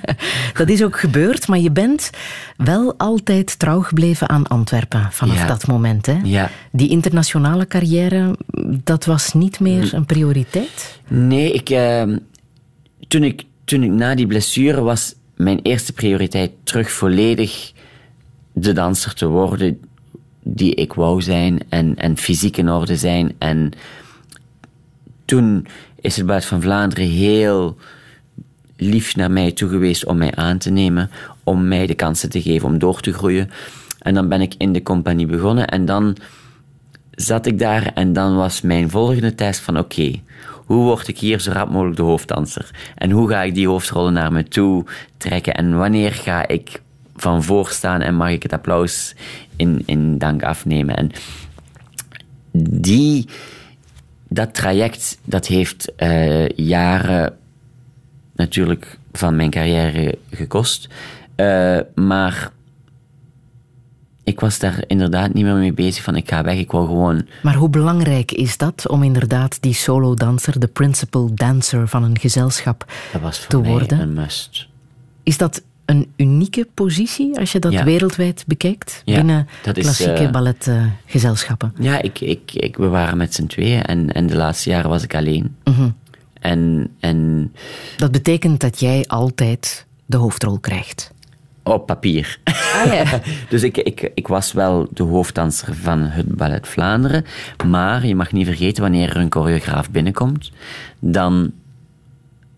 Dat is ook gebeurd, maar je bent wel altijd trouw gebleven aan Antwerpen vanaf Ja. dat moment. Hè? Ja. Die internationale carrière, dat was niet meer een prioriteit? Nee, ik, eh, toen ik, toen ik na die blessure was, mijn eerste prioriteit terug volledig de danser te worden die ik wou zijn en, en fysiek in orde zijn. En toen is het Ballet van Vlaanderen heel lief naar mij toe geweest om mij aan te nemen, om mij de kansen te geven om door te groeien. En dan ben ik in de compagnie begonnen en dan zat ik daar en dan was mijn volgende test van oké, hoe word ik hier zo rap mogelijk de hoofddanser? En hoe ga ik die hoofdrollen naar me toe trekken? En wanneer ga ik van voor staan en mag ik het applaus in, in dank afnemen? En die, dat traject, dat heeft eh, jaren natuurlijk van mijn carrière gekost. Eh, maar ik was daar inderdaad niet meer mee bezig van ik ga weg. Ik wou gewoon Maar hoe belangrijk is dat om inderdaad die solo-danser, de principal dancer van een gezelschap Dat was voor te mij worden? een must. Is dat een unieke positie als je dat Ja. wereldwijd bekijkt? Ja, binnen is, klassieke eh, balletgezelschappen? Ja, ik, ik, ik, we waren met z'n tweeën en, en de laatste jaren was ik alleen. Mhm. En, en Dat betekent dat jij altijd de hoofdrol krijgt. op papier. Ah, ja. dus ik, ik, ik was wel de hoofddanser van het Ballet Vlaanderen. Maar je mag niet vergeten, wanneer er een choreograaf binnenkomt, dan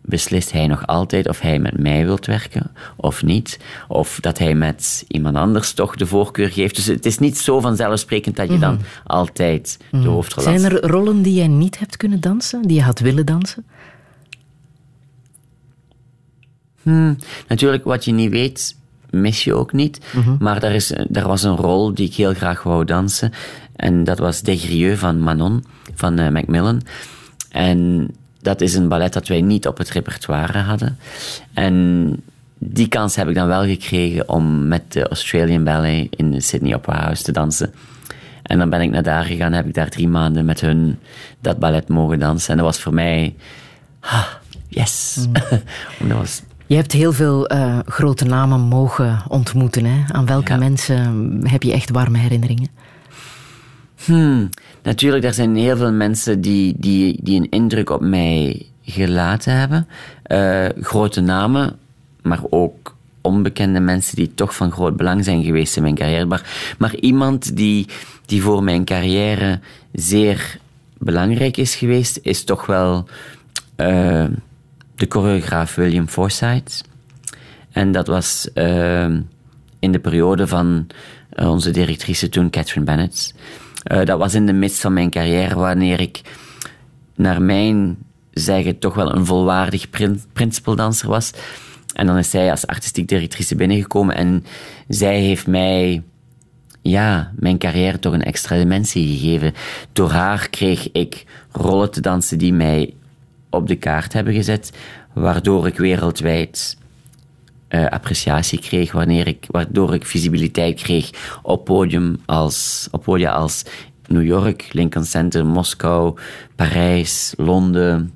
beslist hij nog altijd of hij met mij wilt werken of niet. Of dat hij met iemand anders toch de voorkeur geeft. Dus het is niet zo vanzelfsprekend dat je dan altijd de hoofdrol Mhm. Zijn had. er rollen die jij niet hebt kunnen dansen, die je had willen dansen? Natuurlijk, wat je niet weet, mis je ook niet. Maar daar, is, daar was een rol die ik heel graag wou dansen. En dat was Desgrieux van Manon, van eh, Macmillan. En dat is een ballet dat wij niet op het repertoire hadden. En die kans heb ik dan wel gekregen om met de Australian Ballet in de Sydney Opera House te dansen. En dan ben ik naar daar gegaan, heb ik daar drie maanden met hun dat ballet mogen dansen. En dat was voor mij, ah, yes. dat was Je hebt heel veel eh, grote namen mogen ontmoeten. Hè? Aan welke Ja. mensen heb je echt warme herinneringen? Hmm, natuurlijk, er zijn heel veel mensen die, die, die een indruk op mij gelaten hebben. Eh, grote namen, maar ook onbekende mensen die toch van groot belang zijn geweest in mijn carrière. Maar, iemand die, die voor mijn carrière zeer belangrijk is geweest, is toch wel eh, de choreograaf William Forsythe. En dat was eh, in de periode van onze directrice toen, Catherine Bennett. Eh, dat was in de midst van mijn carrière, wanneer ik naar mijn zeggen toch wel een volwaardig prin principaldanser was. En dan is zij als artistiek directrice binnengekomen en zij heeft mij ja, mijn carrière toch een extra dimensie gegeven. Door haar kreeg ik rollen te dansen die mij op de kaart hebben gezet, waardoor ik wereldwijd eh, appreciatie kreeg, wanneer ik, waardoor ik visibiliteit kreeg op, podium als, op podia als New York, Lincoln Center, Moskou, Parijs, Londen.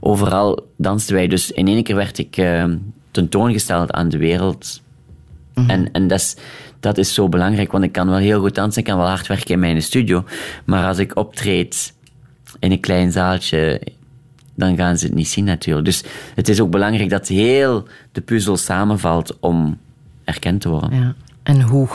Overal dansten wij. Dus in één keer werd ik eh, tentoongesteld aan de wereld. En, en dat, is, dat is zo belangrijk, want ik kan wel heel goed dansen, ik kan wel hard werken in mijn studio. Maar als ik optreed in een klein zaaltje, dan gaan ze het niet zien natuurlijk. Dus het is ook belangrijk dat heel de puzzel samenvalt om erkend te worden. Ja. En hoe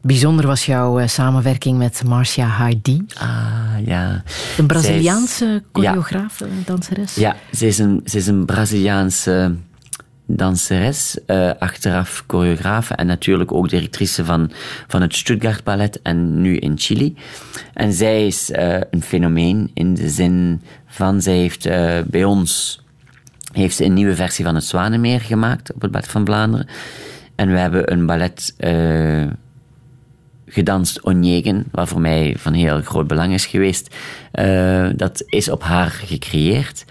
bijzonder was jouw eh, samenwerking met Marcia Hardy? Ah, ja. Een Braziliaanse choreograaf, eh, danseres? Ja, ze is een, ze is een Braziliaanse danseres, eh, achteraf choreografe en natuurlijk ook directrice van, van het Stuttgart Ballet en nu in Chili. En zij is eh, een fenomeen in de zin van, zij heeft eh, bij ons heeft ze een nieuwe versie van het Zwanemeer gemaakt op het Ballet van Vlaanderen. En we hebben een ballet gedanst, Onjegen, wat voor mij van heel groot belang is geweest. Dat is op haar gecreëerd.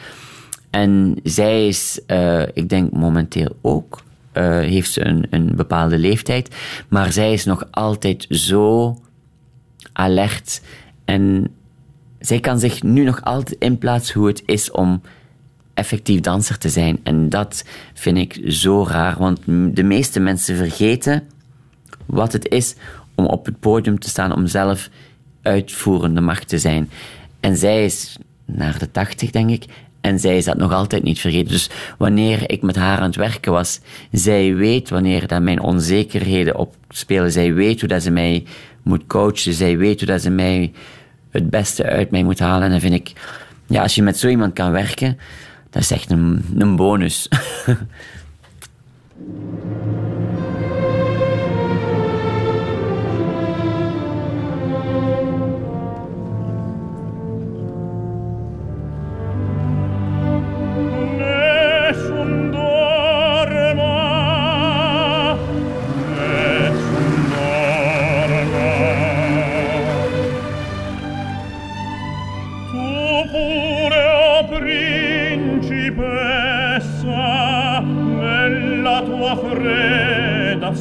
En zij is, eh, ik denk momenteel ook, eh, heeft ze een, een bepaalde leeftijd, maar zij is nog altijd zo alert en zij kan zich nu nog altijd inplaatsen hoe het is om effectief danser te zijn. En dat vind ik zo raar, want de meeste mensen vergeten wat het is om op het podium te staan, om zelf uitvoerende macht te zijn. En zij is naar de tachtig, denk ik, En zij is dat nog altijd niet vergeten. Dus wanneer ik met haar aan het werken was, zij weet wanneer dat mijn onzekerheden opspelen. Zij weet hoe dat ze mij moet coachen. Zij weet hoe dat ze mij het beste uit mij moet halen. En dan vind ik, ja, als je met zo iemand kan werken, dat is echt een, een bonus. fredda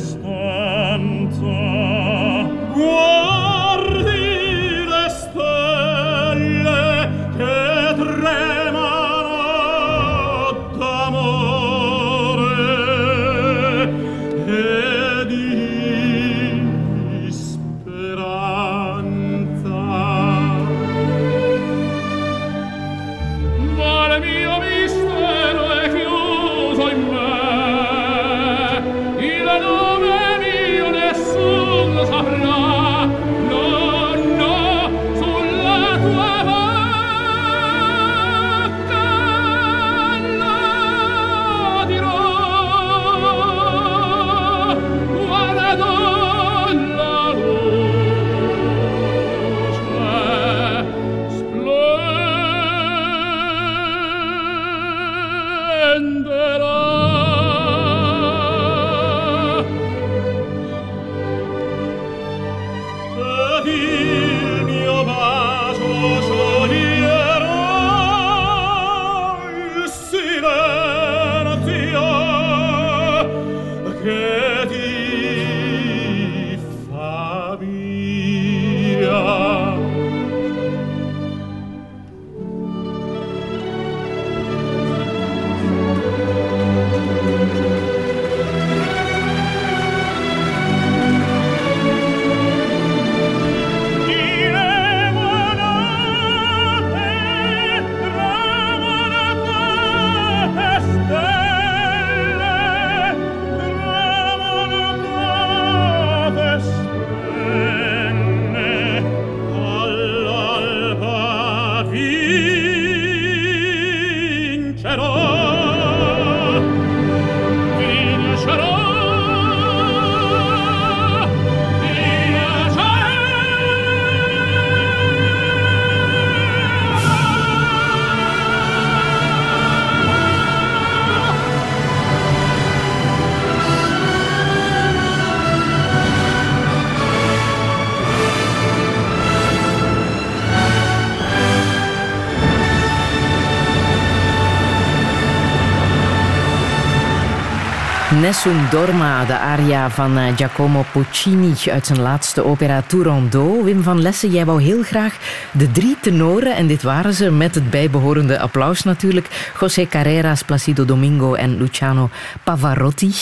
Nessun Dorma, de aria van eh, Giacomo Puccini uit zijn laatste opera Turandot. Wim van Lessen, jij wou heel graag de drie tenoren, en dit waren ze, met het bijbehorende applaus natuurlijk. José Carreras, Placido Domingo en Luciano Pavarotti.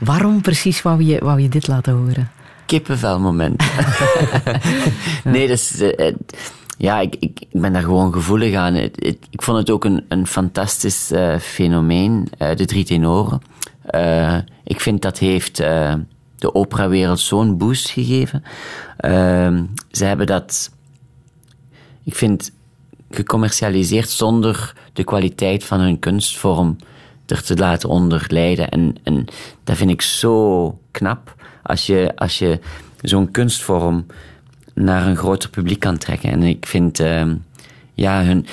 Waarom precies wou je, wou je dit laten horen? kippenvelmoment. nee, dat is... eh, ja, ik, ik, ik ben daar gewoon gevoelig aan. Ik vond het ook een, een fantastisch eh, fenomeen, de drie tenoren. Eh, ik vind dat heeft eh, de operawereld zo'n boost gegeven. Eh, ze hebben dat, ik vind, gecommercialiseerd zonder de kwaliteit van hun kunstvorm er te laten onder lijden. En, en dat vind ik zo knap als je, als je zo'n kunstvorm naar een groter publiek kan trekken. En ik vind, ehm, ja, hun,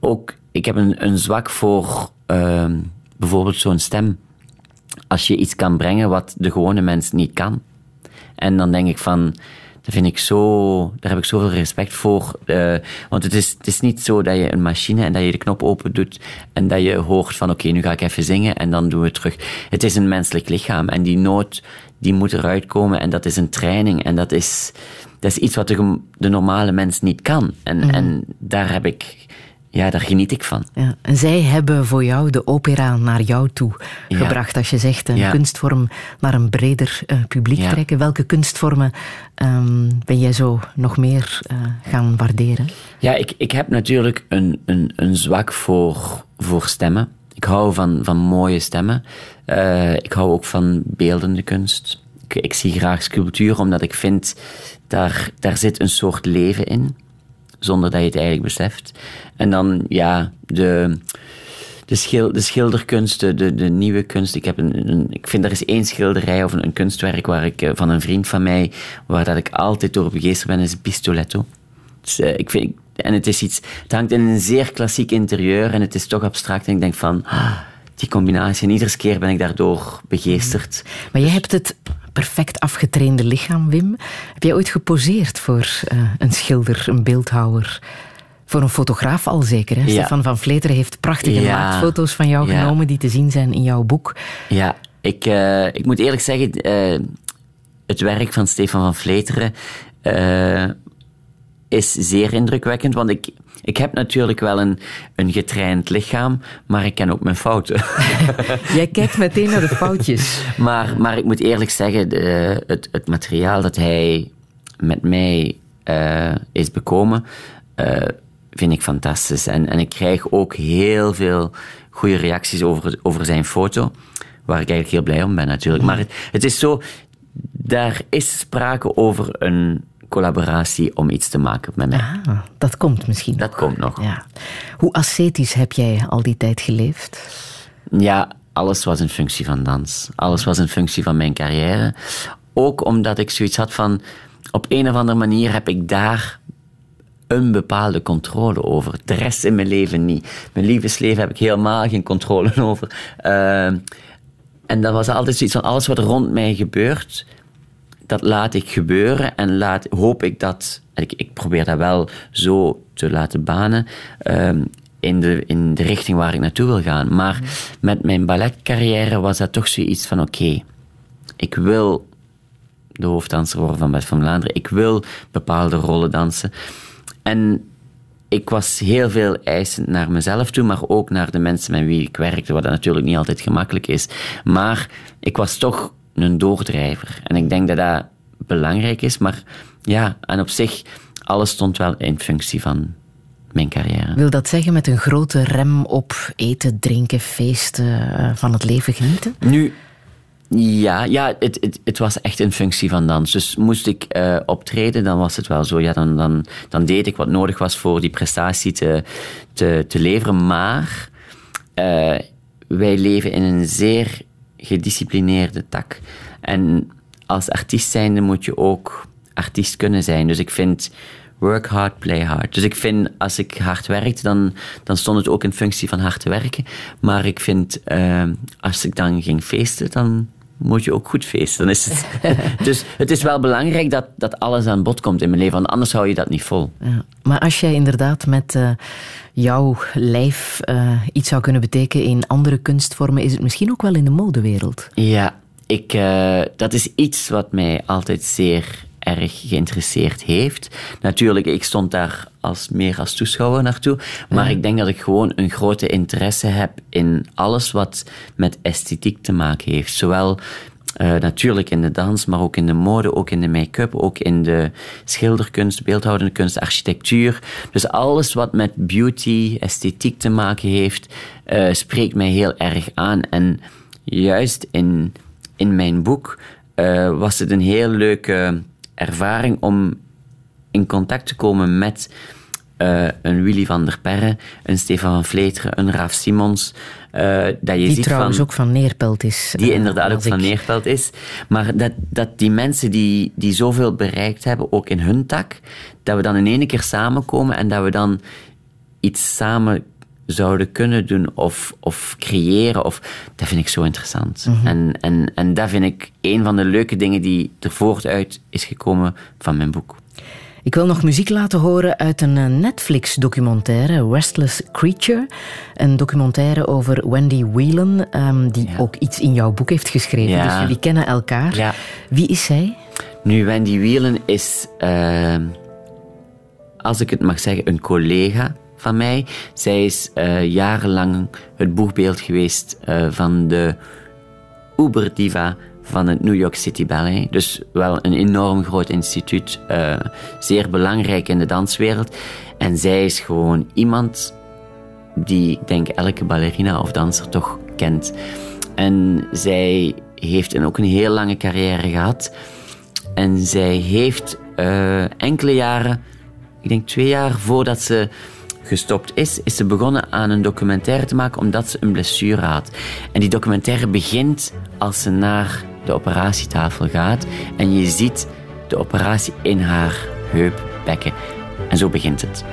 ook, ik heb een, een zwak voor ehm, bijvoorbeeld zo'n stem. Als je iets kan brengen wat de gewone mens niet kan. En dan denk ik van, dat vind ik zo, daar heb ik zoveel respect voor. eh, want het is, het is niet zo dat je een machine en dat je de knop open doet en dat je hoort van oké, nu ga ik even zingen en dan doen we het terug. Het is een menselijk lichaam en die noot, die moet eruit komen en dat is een training en dat is, dat is iets wat de, normale mens niet kan. En, en daar heb ik ja, daar geniet ik van. Ja. En zij hebben voor jou de opera naar jou toe Ja. gebracht. Als je zegt een Ja. kunstvorm naar een breder eh, publiek trekken. Welke kunstvormen ehm, ben jij zo nog meer eh, gaan waarderen? Ja, ik, ik heb natuurlijk een, een, een zwak voor, voor stemmen. Ik hou van, van mooie stemmen. Eh, ik hou ook van beeldende kunst. Ik, ik zie graag sculptuur, omdat ik vind, daar, daar zit een soort leven in. Zonder dat je het eigenlijk beseft. En dan, ja, de, de, schil, de schilderkunst, de, de, nieuwe kunst. Ik, heb een, een- ik vind er is één schilderij of een, een kunstwerk waar ik, eh, van een vriend van mij, waar dat ik altijd door begeesterd ben, is Pistoletto. Dus, eh, ik vind, en het is iets, het hangt in een zeer klassiek interieur en het is toch abstract. En ik denk van, ah, die combinatie. En iedere keer ben ik daardoor begeesterd. Maar jij hebt het perfect afgetrainde lichaam, Wim. Heb jij ooit geposeerd voor eh, een schilder, een beeldhouwer? Voor een fotograaf al zeker. Hè? Ja. Stefan van Vleteren heeft prachtige Ja. naaktfoto's van jou Ja. genomen die te zien zijn in jouw boek. Ja, ik, eh, ik moet eerlijk zeggen, eh, het werk van Stefan van Vleteren eh, is zeer indrukwekkend, want ik, ik heb natuurlijk wel een, een getraind lichaam, maar ik ken ook mijn fouten. Jij kijkt meteen naar de foutjes. maar, maar ik moet eerlijk zeggen, de, het, het materiaal dat hij met mij is bekomen, vind ik fantastisch. En, en ik krijg ook heel veel goede reacties over, over zijn foto, waar ik eigenlijk heel blij om ben natuurlijk. Maar het, het is zo, daar is sprake over een collaboratie om iets te maken met mij. Ah, dat komt misschien. Dat komt nog. Ja. Hoe ascetisch heb jij al die tijd geleefd? Ja, alles was in functie van dans. Alles was in functie van mijn carrière. Ook omdat ik zoiets had van, op een of andere manier heb ik daar een bepaalde controle over. De rest in mijn leven niet. Mijn liefdesleven heb ik helemaal geen controle over. Eh, en dat was altijd zoiets van, alles wat rond mij gebeurt, dat laat ik gebeuren en laat, hoop ik dat, en ik, ik probeer dat wel zo te laten banen, ehm, in, de, in de richting waar ik naartoe wil gaan. Maar met mijn balletcarrière was dat toch zoiets van, oké, ik wil de hoofddanser worden van Bert van Vlaanderen, ik wil bepaalde rollen dansen. En ik was heel veel eisend naar mezelf toe, maar ook naar de mensen met wie ik werkte, wat natuurlijk niet altijd gemakkelijk is. Maar ik was toch een doordrijver. En ik denk dat dat belangrijk is, maar ja, en op zich, alles stond wel in functie van mijn carrière. Wil dat zeggen met een grote rem op eten, drinken, feesten, eh, van het leven genieten? Nu, ja, ja het, het, het was echt in functie van dans. Dus moest ik eh, optreden, dan was het wel zo. Ja, dan, dan, dan deed ik wat nodig was voor die prestatie te, te, te leveren. Maar eh, wij leven in een zeer gedisciplineerde tak. En als artiest zijnde moet je ook artiest kunnen zijn. Dus ik vind work hard, play hard. Dus ik vind als ik hard werkte, dan, dan stond het ook in functie van hard te werken. Maar ik vind eh, als ik dan ging feesten, dan moet je ook goed feesten. Dan is het dus het is wel belangrijk dat, dat alles aan bod komt in mijn leven, want anders hou je dat niet vol. Ja. Maar als jij inderdaad met eh, jouw lijf eh, iets zou kunnen betekenen in andere kunstvormen, is het misschien ook wel in de modewereld. Ja, ik, eh, dat is iets wat mij altijd zeer erg geïnteresseerd heeft. Natuurlijk, ik stond daar als, meer als toeschouwer naartoe, maar ik denk dat ik gewoon een grote interesse heb in alles wat met esthetiek te maken heeft. Zowel eh, natuurlijk in de dans, maar ook in de mode, ook in de make-up, ook in de schilderkunst, beeldhoudende kunst, architectuur. Dus alles wat met beauty, esthetiek te maken heeft, eh, spreekt mij heel erg aan. En juist in, in mijn boek eh, was het een heel leuke ervaring om in contact te komen met eh, een Willy van der Perre, een Stefan van Vleteren, een Raaf Simons. eh, dat je Die ziet trouwens van, ook van Neerpelt is. die eh, inderdaad ook van ik. Neerveld is. Maar dat, dat die mensen die, die zoveel bereikt hebben, ook in hun tak, dat we dan in één keer samenkomen en dat we dan iets samen zouden kunnen doen of, of creëren. Of, dat vind ik zo interessant. en, en, en dat vind ik een van de leuke dingen die er voortuit is gekomen van mijn boek. Ik wil nog muziek laten horen uit een eh, Netflix-documentaire, Restless Creature. Een documentaire over Wendy Whelan, ehm, die Ja. ook iets in jouw boek heeft geschreven. Ja. Dus jullie kennen elkaar. Ja. Wie is zij? Nu, Wendy Wielen is, eh, als ik het mag zeggen, een collega van mij. Zij is eh, jarenlang het boegbeeld geweest eh, van de Uber-diva van het New York City Ballet. Dus wel een enorm groot instituut, eh, zeer belangrijk in de danswereld. En zij is gewoon iemand die, ik denk, elke ballerina of danser toch kent. En zij heeft ook een heel lange carrière gehad. En zij heeft eh, enkele jaren, ik denk twee jaar voordat ze gestopt is, is ze begonnen aan een documentaire te maken omdat ze een blessure had. En die documentaire begint als ze naar de operatietafel gaat en je ziet de operatie in haar heupbekken. En zo begint het.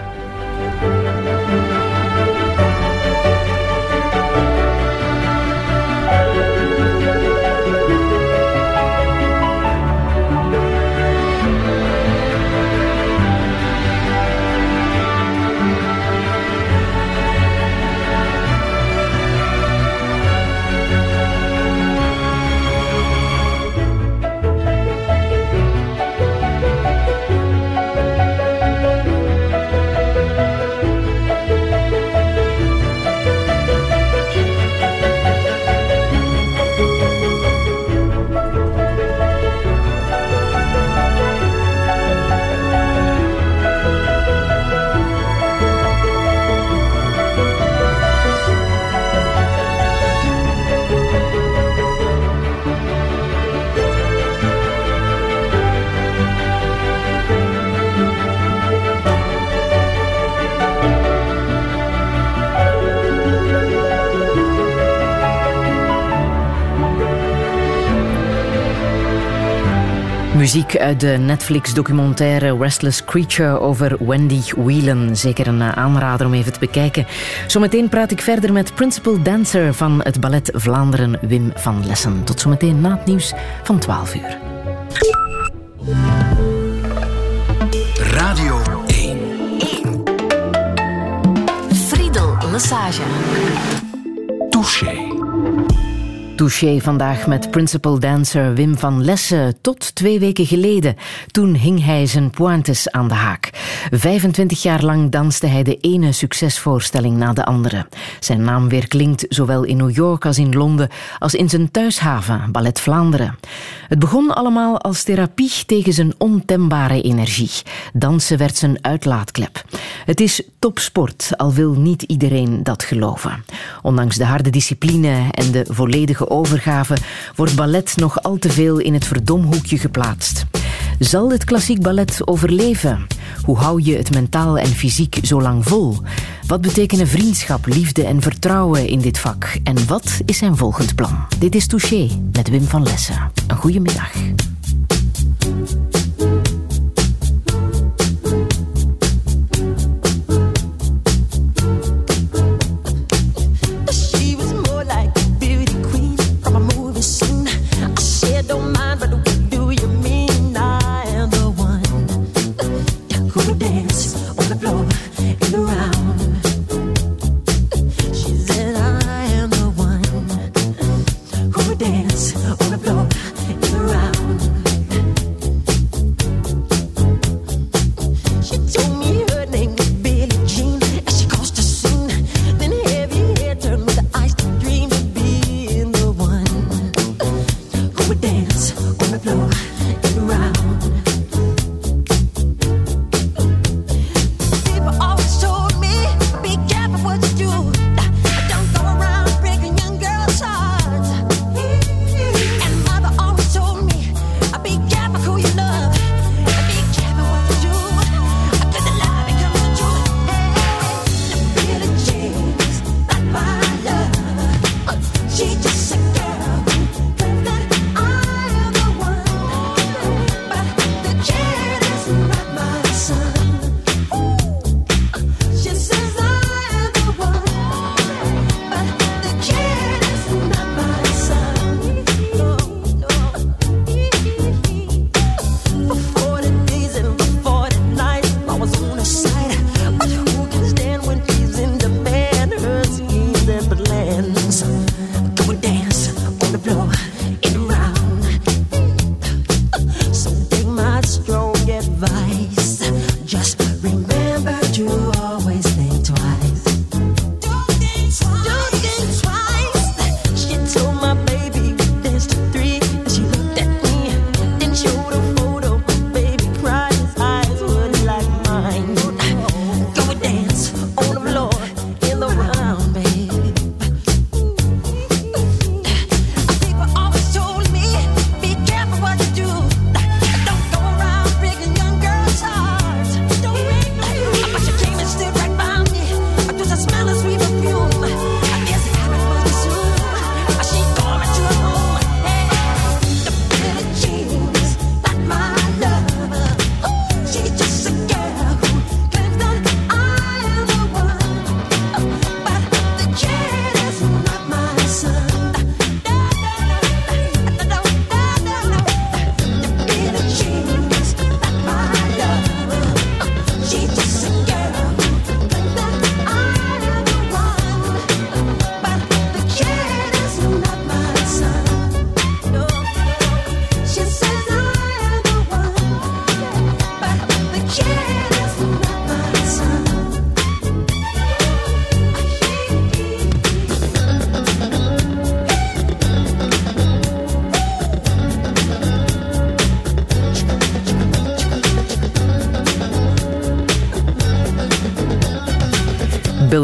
Muziek uit de Netflix-documentaire Restless Creature over Wendy Whelan. Zeker een eh, aanrader om even te bekijken. Zometeen praat ik verder met principal dancer van het Ballet Vlaanderen, Wim van Lessen. Tot zometeen na het nieuws van 12 uur. Radio 1. Friedel Lassage. Touché. Vandaag met principal dancer Wim van Lessen. Tot twee weken geleden. Toen hing hij zijn pointes aan de haak. 25 jaar lang danste hij de ene succesvoorstelling na de andere. Zijn naam weerklinkt zowel in New York als in Londen als in zijn thuishaven, Ballet Vlaanderen. Het begon allemaal als therapie tegen zijn ontembare energie. Dansen werd zijn uitlaatklep. Het is topsport, al wil niet iedereen dat geloven. Ondanks de harde discipline en de volledige overgave wordt ballet nog al te veel in het verdomhoekje geplaatst. Zal het klassiek ballet overleven? Hoe hou je het mentaal en fysiek zo lang vol? Wat betekenen vriendschap, liefde en vertrouwen in dit vak? En wat is zijn volgend plan? Dit is Touché met Wim van Lessen. Een goede middag.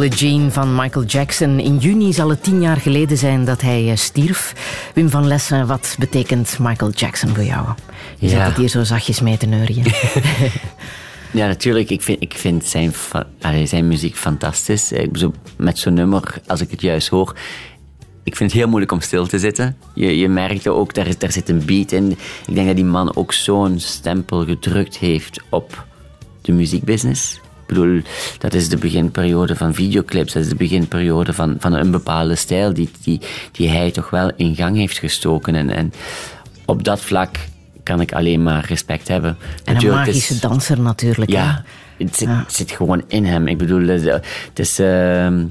Billie Jean van Michael Jackson. In juni zal het tien jaar geleden zijn dat hij eh, stierf. Wim van Lessen, wat betekent Michael Jackson voor jou? Je Ja. zit het hier zo zachtjes mee te neurien. Ja, natuurlijk. Ik vind, ik vind zijn, zijn muziek fantastisch. Met zo'n nummer, als ik het juist hoor... Ik vind het heel moeilijk om stil te zitten. Je, je merkte ook, daar, daar zit een beat in. Ik denk dat die man ook zo'n stempel gedrukt heeft op de muziekbusiness. Ik bedoel, dat is de beginperiode van videoclips. Dat is de beginperiode van, van een bepaalde stijl die, die, die hij toch wel in gang heeft gestoken. En, en op dat vlak kan ik alleen maar respect hebben. En een is- magische danser natuurlijk. ja, het zit, het zit gewoon in hem. Ik bedoel, het is, het is, ehm,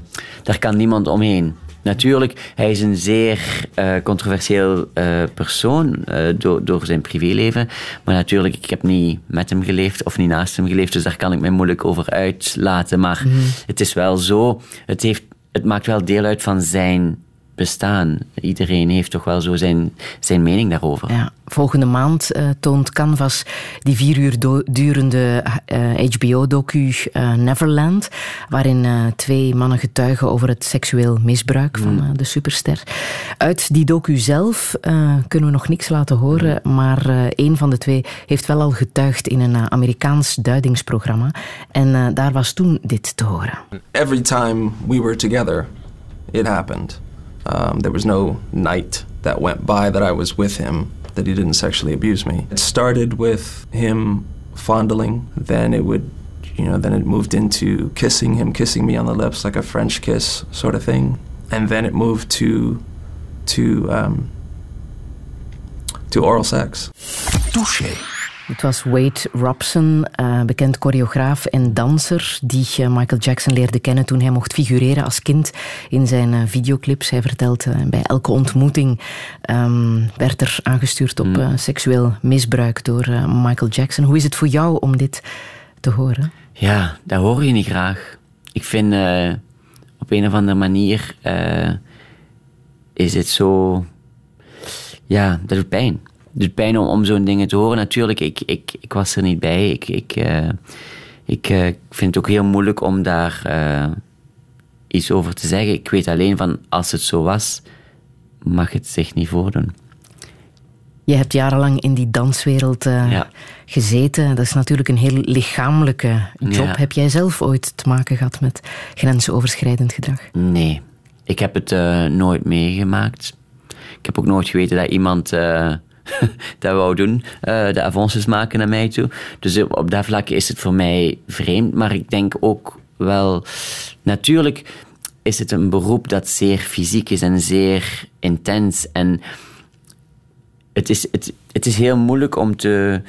daar kan niemand omheen. Natuurlijk, hij is een zeer eh, controversieel eh, persoon eh, door, door zijn privéleven. Maar natuurlijk, ik heb niet met hem geleefd of niet naast hem geleefd, dus daar kan ik mij moeilijk over uitlaten. Maar het is wel zo, het, heeft, het maakt wel deel uit van zijn bestaan. Iedereen heeft toch wel zo zijn, zijn mening daarover. Ja, volgende maand eh, toont Canvas die vier uur durende eh, HBO-docu eh, Neverland, waarin eh, twee mannen getuigen over het seksueel misbruik van eh, de superster. Uit die docu zelf eh, kunnen we nog niks laten horen, maar eh, een van de twee heeft wel al getuigd in een eh, Amerikaans duidingsprogramma. En eh, daar was toen dit te horen. every time we were together, it happened. Um, there was no night that went by that I was with him that he didn't sexually abuse me. It started with him fondling, then it would, you know, then it moved into kissing him, kissing me on the lips like a French kiss sort of thing, and then it moved to, to, um, to oral sex. Touché. Het was Wade Robson, eh, bekend choreograaf en danser, die eh, Michael Jackson leerde kennen toen hij mocht figureren als kind in zijn eh, videoclips. Hij vertelt eh, bij elke ontmoeting ehm, werd er aangestuurd op eh, seksueel misbruik door Michael Jackson. Hoe is het voor jou om dit te horen? Ja, dat hoor je niet graag. Ik vind op een of andere manier is het zo. Ja, dat doet pijn. Doet pijn om, om zo'n dingen te horen. Natuurlijk, ik, ik, ik was er niet bij. Ik, ik, eh, ik eh, ik vind het ook heel moeilijk om daar eh, iets over te zeggen. Ik weet alleen van als het zo was, mag het zich niet voordoen. Je hebt jarenlang in die danswereld Ja. gezeten. Dat is natuurlijk een heel lichamelijke job. Ja. Heb jij zelf ooit te maken gehad met grensoverschrijdend gedrag? Nee, ik heb het nooit meegemaakt. Ik heb ook nooit geweten dat iemand dat wou doen, eh, de avances maken naar mij toe. Dus op, op dat vlak is het voor mij vreemd. Maar ik denk ook wel, natuurlijk is het een beroep dat zeer fysiek is en zeer intens. En het is, het, het is heel moeilijk om te,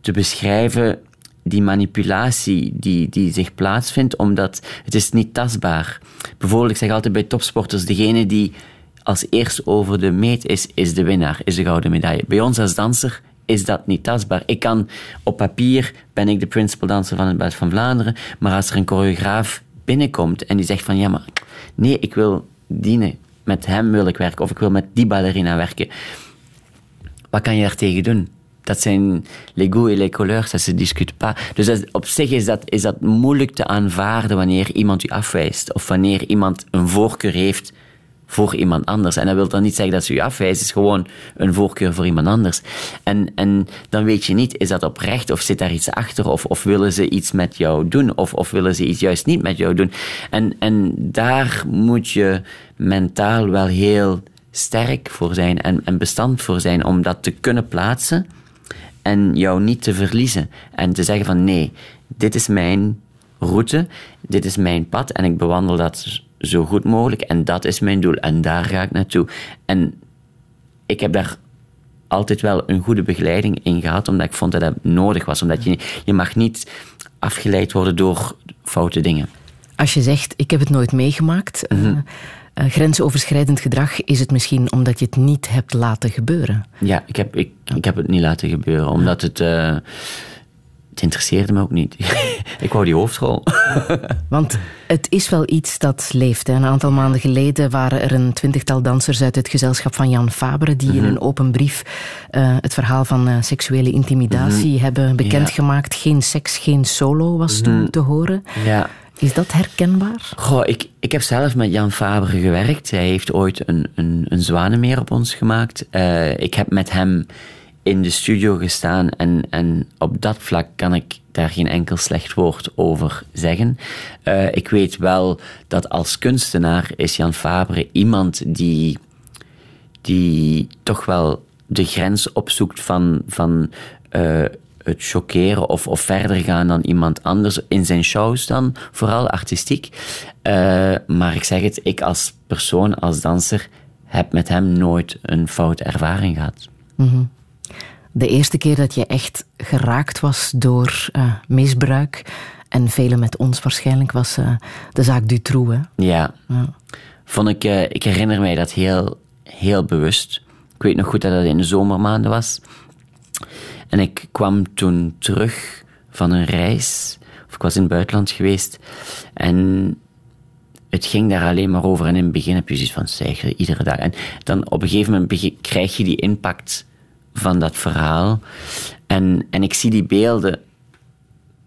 te beschrijven die manipulatie die, die zich plaatsvindt, omdat het is niet tastbaar. Bijvoorbeeld, ik zeg altijd bij topsporters, degene die als eerst over de meet is, is de winnaar, is de gouden medaille. Bij ons als danser is dat niet tastbaar. Ik kan, op papier ben ik de principal danser van het Ballet van Vlaanderen, maar als er een choreograaf binnenkomt en die zegt van, ja maar, nee, ik wil dienen, met hem wil ik werken, of ik wil met die ballerina werken, wat kan je daartegen doen? Dat zijn les goûts et les couleurs, dat se discute pas. Dus op zich is dat, is dat moeilijk te aanvaarden wanneer iemand u afwijst. Of wanneer iemand een voorkeur heeft voor iemand anders. En dat wil dan niet zeggen dat ze u afwijst, het is gewoon een voorkeur voor iemand anders. En, en dan weet je niet, is dat oprecht of zit daar iets achter? Of, of willen ze iets met jou doen? Of, of willen ze iets juist niet met jou doen? En, en daar moet je mentaal wel heel sterk voor zijn en, en bestand voor zijn om dat te kunnen plaatsen en jou niet te verliezen. En te zeggen van nee, dit is mijn route, dit is mijn pad en ik bewandel dat zo goed mogelijk en dat is mijn doel en daar ga ik naartoe. En ik heb daar altijd wel een goede begeleiding in gehad, omdat ik vond dat dat nodig was. Omdat je, je mag niet afgeleid worden door foute dingen. Als je zegt, ik heb het nooit meegemaakt, eh, Mhm. eh, grensoverschrijdend gedrag, is het misschien omdat je het niet hebt laten gebeuren. Ja, ik heb, ik, ik heb het niet laten gebeuren, omdat het... eh, het interesseerde me ook niet. ik wou die hoofdrol. Want het is wel iets dat leeft. Hè. Een aantal maanden geleden waren er een twintigtal dansers uit het gezelschap van Jan Fabre die Mhm. in een open brief eh, het verhaal van eh, seksuele intimidatie Mhm. hebben bekendgemaakt. Geen seks, geen solo was toen te horen. Ja. Is dat herkenbaar? Goh, ik, ik heb zelf met Jan Faber gewerkt. Hij heeft ooit een, een, een zwanenmeer op ons gemaakt. Eh, ik heb met hem in de studio gestaan en, en op dat vlak kan ik daar geen enkel slecht woord over zeggen. Eh, ik weet wel dat als kunstenaar is Jan Fabre iemand die, die toch wel de grens opzoekt van, van eh, het chockeren of, of verder gaan dan iemand anders in zijn shows dan, vooral artistiek. Eh, maar ik zeg het, ik als persoon, als danser, heb met hem nooit een foute ervaring gehad. De eerste keer dat je echt geraakt was door eh, misbruik, en velen met ons waarschijnlijk, was eh, de zaak Dutroux. Hè? Ja. Ja. Vond ik, eh, ik herinner mij dat heel, heel bewust. Ik weet nog goed dat het in de zomermaanden was. En ik kwam toen terug van een reis. Of ik was in het buitenland geweest. En het ging daar alleen maar over. En in het begin heb je zoiets van, zeg, iedere dag. En dan op een gegeven moment krijg je die impact van dat verhaal. En, en ik zie die beelden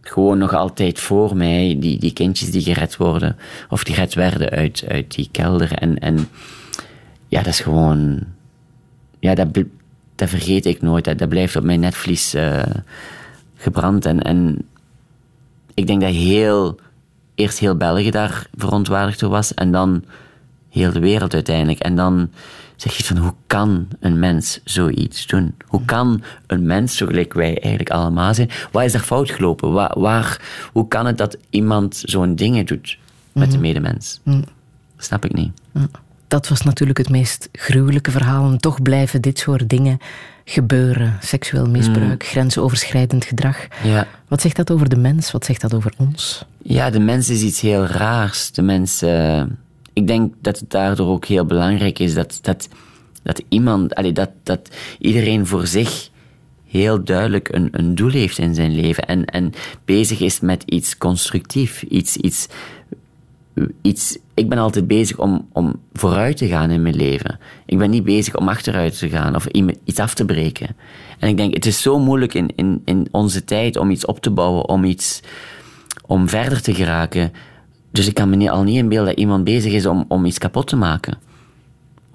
gewoon nog altijd voor mij. Die, die kindjes die gered worden. Of die gered werden uit, uit die kelder. En, en ja, dat is gewoon... Ja, dat, dat vergeet ik nooit. Dat, dat blijft op mijn netvlies eh, gebrand. En, en ik denk dat heel... Eerst heel België daar verontwaardigd door was. En dan heel de wereld uiteindelijk. En dan zeg je van, hoe kan een mens zoiets doen? Hoe kan een mens, zo gelijk wij eigenlijk allemaal zijn, wat is er fout gelopen? Waar, waar, hoe kan het dat iemand zo'n dingen doet met de medemens? Snap ik niet. Dat was natuurlijk het meest gruwelijke verhaal. En toch blijven dit soort dingen gebeuren. Seksueel misbruik, grensoverschrijdend gedrag. Ja. Wat zegt dat over de mens? Wat zegt dat over ons? Ja, de mens is iets heel raars. De mens, eh, ik denk dat het daardoor ook heel belangrijk is dat, dat, dat iemand, allee, dat, dat iedereen voor zich heel duidelijk een, een doel heeft in zijn leven en, en bezig is met iets constructief, iets, iets, iets. Ik ben altijd bezig om, om vooruit te gaan in mijn leven. Ik ben niet bezig om achteruit te gaan of iets af te breken. En ik denk, het is zo moeilijk in, in, in onze tijd om iets op te bouwen, om iets om verder te geraken. Dus ik kan me niet, al niet inbeelden dat iemand bezig is om, om iets kapot te maken.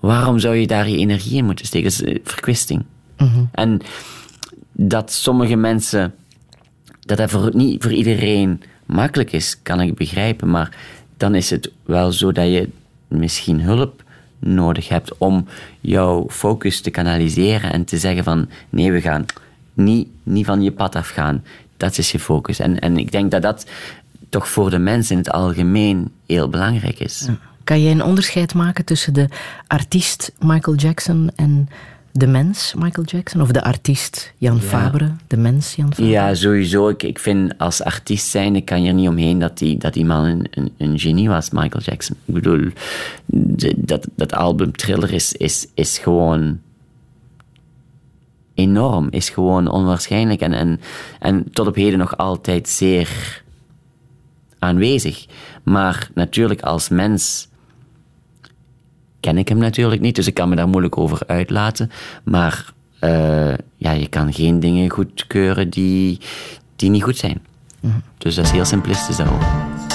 Waarom zou je daar je energie in moeten steken? Dat is eh, verkwisting. En dat sommige mensen, dat dat voor, niet voor iedereen makkelijk is, kan ik begrijpen. Maar dan is het wel zo dat je misschien hulp nodig hebt om jouw focus te kanaliseren en te zeggen van nee, we gaan niet, niet van je pad afgaan. Dat is je focus. En, en ik denk dat dat toch voor de mens in het algemeen heel belangrijk is. Kan jij een onderscheid maken tussen de artiest Michael Jackson en de mens Michael Jackson? Of de artiest Jan Fabre, de mens Jan Fabre? Ja, sowieso. Ik, ik vind als artiest zijn, ik kan je er niet omheen dat die, dat die man een, een, een genie was, Michael Jackson. Ik bedoel, de- dat, dat album Thriller is, is, is gewoon enorm, is gewoon onwaarschijnlijk en, en, en tot op heden nog altijd zeer aanwezig. Maar natuurlijk als mens ken ik hem natuurlijk niet, dus ik kan me daar moeilijk over uitlaten. Maar eh, ja, je kan geen dingen goedkeuren die, die niet goed zijn. Dus dat is heel simplistisch daarover.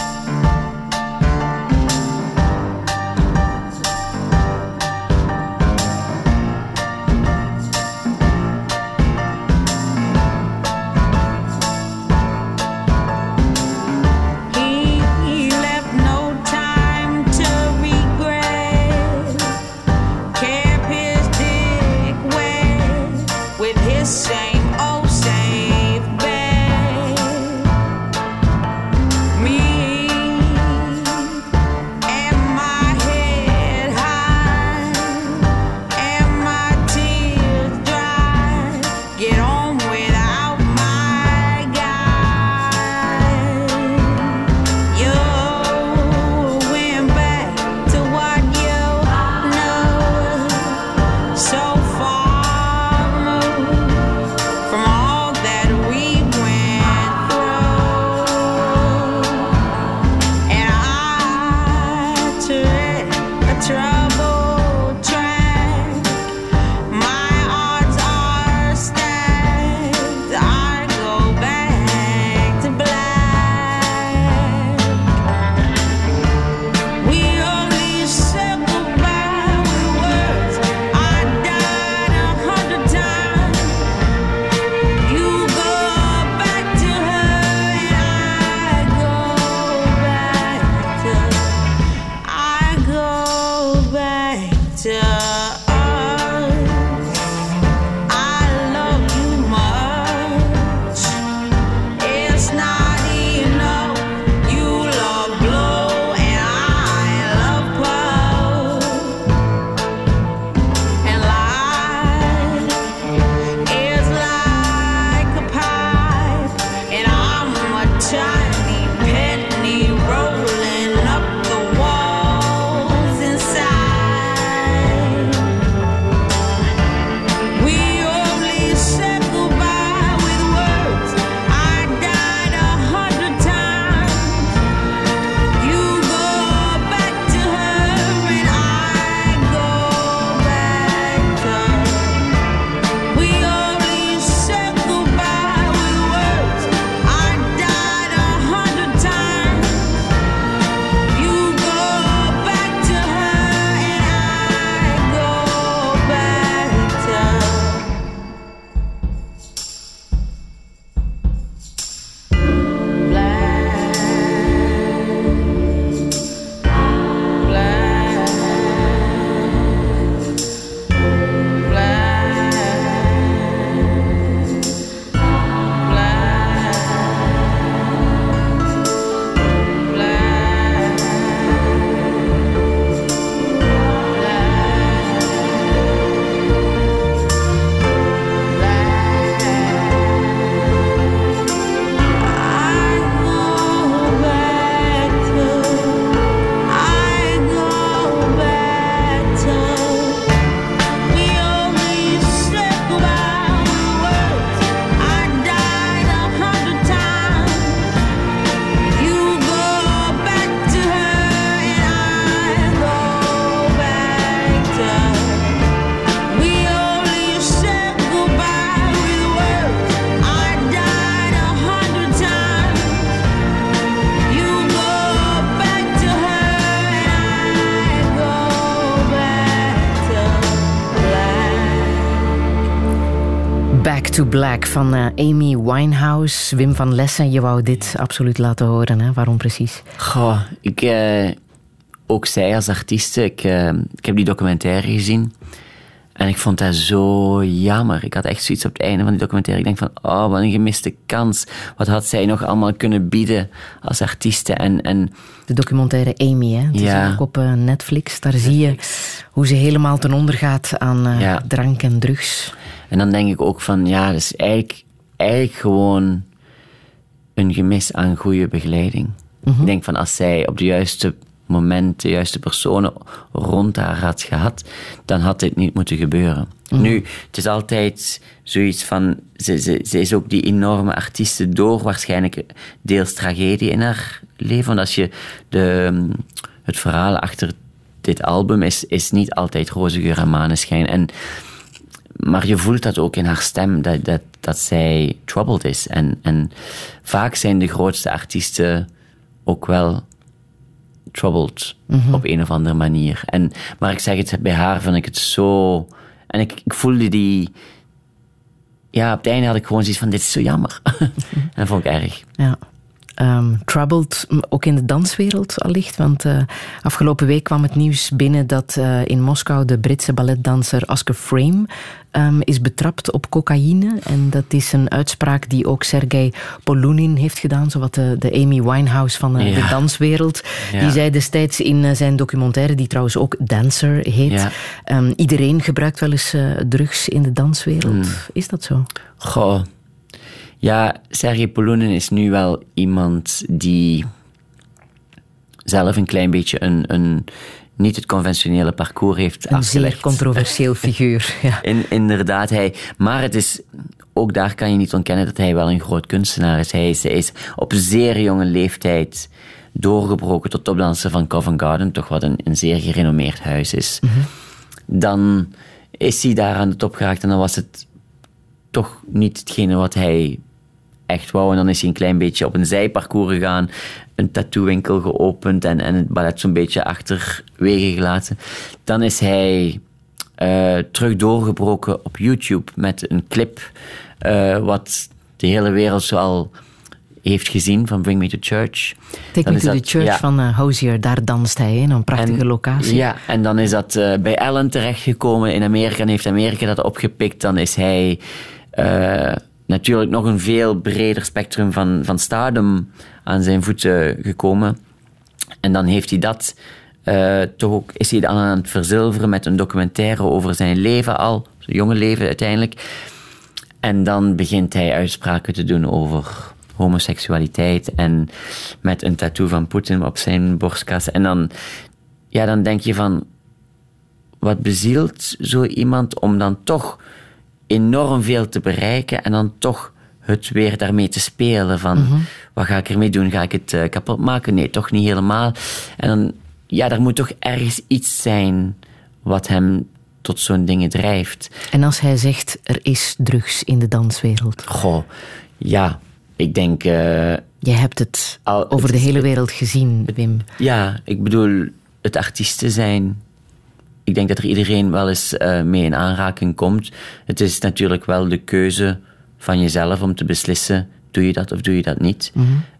Black van eh, Amy Winehouse. Wim van Lessen, je wou dit absoluut laten horen. Hè? Waarom precies? Goh, ik, eh, ook zij als artiest, ik, eh, ik heb die documentaire gezien. En ik vond dat zo jammer. Ik had echt zoiets op het einde van die documentaire. Ik denk van, oh, wat een gemiste kans. Wat had zij nog allemaal kunnen bieden als artieste? En, en De documentaire Amy, hè? Het Ja. is ook op Netflix. Daar zie je hoe ze helemaal ten onder gaat aan Ja. drank en drugs. En dan denk ik ook van, ja, dat is eigenlijk, eigenlijk gewoon een gemis aan goede begeleiding. Ik denk van, als zij op de juiste moment de juiste personen rond haar had gehad, dan had dit niet moeten gebeuren. Nu, het is altijd zoiets van, ze, ze, ze is ook die enorme artieste door waarschijnlijk deels tragedie in haar leven. Want als je de, het verhaal achter dit album is, is niet altijd roze geur en maneschijn. En maar je voelt dat ook in haar stem, dat, dat, dat zij troubled is. En, en vaak zijn de grootste artiesten ook wel troubled op een of andere manier. En, maar ik zeg het, bij haar vind ik het zo... En ik, ik voelde die... Ja, op het einde had ik gewoon zoiets van, dit is zo jammer. en dat vond ik erg. Ja. Ehm, troubled, ook in de danswereld allicht. Want eh, afgelopen week kwam het nieuws binnen dat eh, in Moskou de Britse balletdanser Oscar Frame ehm, is betrapt op cocaïne. En dat is een uitspraak die ook Sergei Polunin heeft gedaan, zowat de, de Amy Winehouse van eh, Ja. de danswereld. Ja. Die zei destijds in zijn documentaire, die trouwens ook Dancer heet, Ja. ehm, iedereen gebruikt wel eens drugs in de danswereld. Hmm. Is dat zo? Goh. Ja, Sergej Polunin is nu wel iemand die zelf een klein beetje een, een niet het conventionele parcours heeft Een afgelegd. zeer controversieel figuur. Ja. In, inderdaad, hij, maar het is, ook daar kan je niet ontkennen dat hij wel een groot kunstenaar is. Hij is, hij is op zeer jonge leeftijd doorgebroken tot topdanser van Covent Garden, toch wat een, een zeer gerenommeerd huis is. Dan is hij daar aan de top geraakt en dan was het toch niet hetgene wat hij echt wou. En dan is hij een klein beetje op een zijparcours gegaan, een tattoo-winkel geopend en, en het ballet zo'n beetje achterwege gelaten. Dan is hij eh, terug doorgebroken op YouTube met een clip eh, wat de hele wereld zoal heeft gezien van Bring Me to Church. Take Me to the Church ja. van eh Hosier, daar danst hij in, een prachtige locatie. Ja, en dan is dat bij Ellen terechtgekomen in Amerika en heeft Amerika dat opgepikt. Dan is hij eh, natuurlijk nog een veel breder spectrum van, van stardom aan zijn voeten gekomen. En dan heeft hij dat eh, toch ook, is hij dan aan het verzilveren met een documentaire over zijn leven al, zijn jonge leven uiteindelijk. En dan begint hij uitspraken te doen over homoseksualiteit en met een tattoo van Poetin op zijn borstkas. En dan, ja, dan denk je van, wat bezielt zo iemand om dan toch enorm veel te bereiken en dan toch het weer daarmee te spelen van, wat ga ik ermee doen? Ga ik het eh, kapot maken? Nee, toch niet helemaal. En dan, ja, er moet toch ergens iets zijn wat hem tot zo'n dingen drijft. En als hij zegt, er is drugs in de danswereld. Goh, ja, ik denk... eh, Jij hebt het Al- over het de hele wereld gezien, Wim. Ja, ik bedoel, het artiesten zijn. Ik denk dat er iedereen wel eens eh, mee in aanraking komt. Het is natuurlijk wel de keuze van jezelf om te beslissen: doe je dat of doe je dat niet.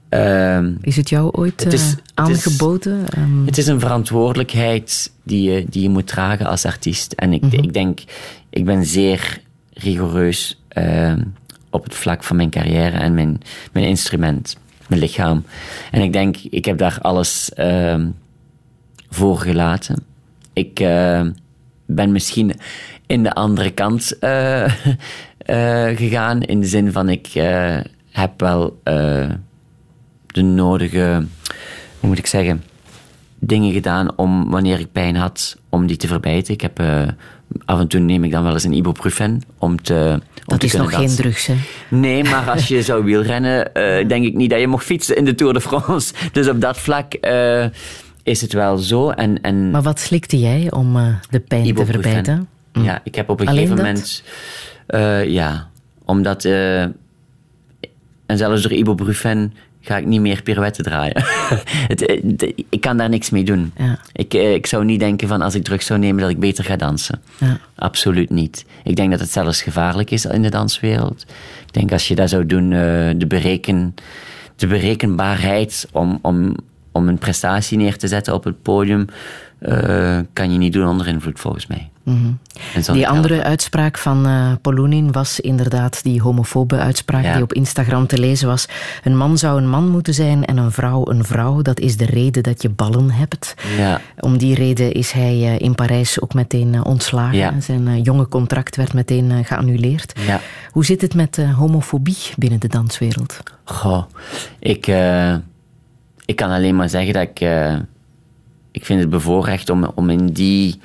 Ehm, Is het jou ooit Het is- eh, het is- aangeboden? Ehm, het is een verantwoordelijkheid die je, die je moet dragen als artiest. En ik, ik denk, ik ben zeer rigoureus ehm, op het vlak van mijn carrière en mijn, mijn instrument, mijn lichaam. En ik denk, ik heb daar alles voor gelaten. Ik eh, ben misschien in de andere kant eh, eh, gegaan, in de zin van ik heb wel de nodige, hoe moet ik zeggen, dingen gedaan om, wanneer ik pijn had, om die te verbijten. Ik heb, af en toe neem ik dan wel eens een ibuprofen om te om dat te is nog geen drugs, hè? Nee, maar als je zou wielrennen, eh denk ik niet dat je mocht fietsen in de Tour de France. Dus op dat vlak is het wel zo. En, en Maar wat slikte jij om eh, de pijn te verbijten? Hm. Ja, ik heb op een Alleen gegeven dat? moment... eh, ja, omdat... eh, en zelfs door ibuprofen ga ik niet meer pirouetten draaien. het, ik kan daar niks mee doen. Ja. Ik, ik zou niet denken van als ik drugs zou nemen dat ik beter ga dansen. Ja. Absoluut niet. Ik denk dat het zelfs gevaarlijk is in de danswereld. Ik denk als je dat zou doen, de, bereken, de berekenbaarheid om, om, om een prestatie neer te zetten op het podium, eh, kan je niet doen onder invloed volgens mij. Zo- Die andere uitspraak van eh Polonin was inderdaad die homofobe uitspraak Ja. die op Instagram te lezen was. Een man zou een man moeten zijn en een vrouw een vrouw. Dat is de reden dat je ballen hebt. Ja. Om die reden is hij eh, in Parijs ook meteen ontslagen. Ja. Zijn jonge contract werd meteen geannuleerd. Ja. Hoe zit het met homofobie binnen de danswereld? Goh, ik, ik kan alleen maar zeggen dat ik... eh, ik vind het bevoorrecht om, om in die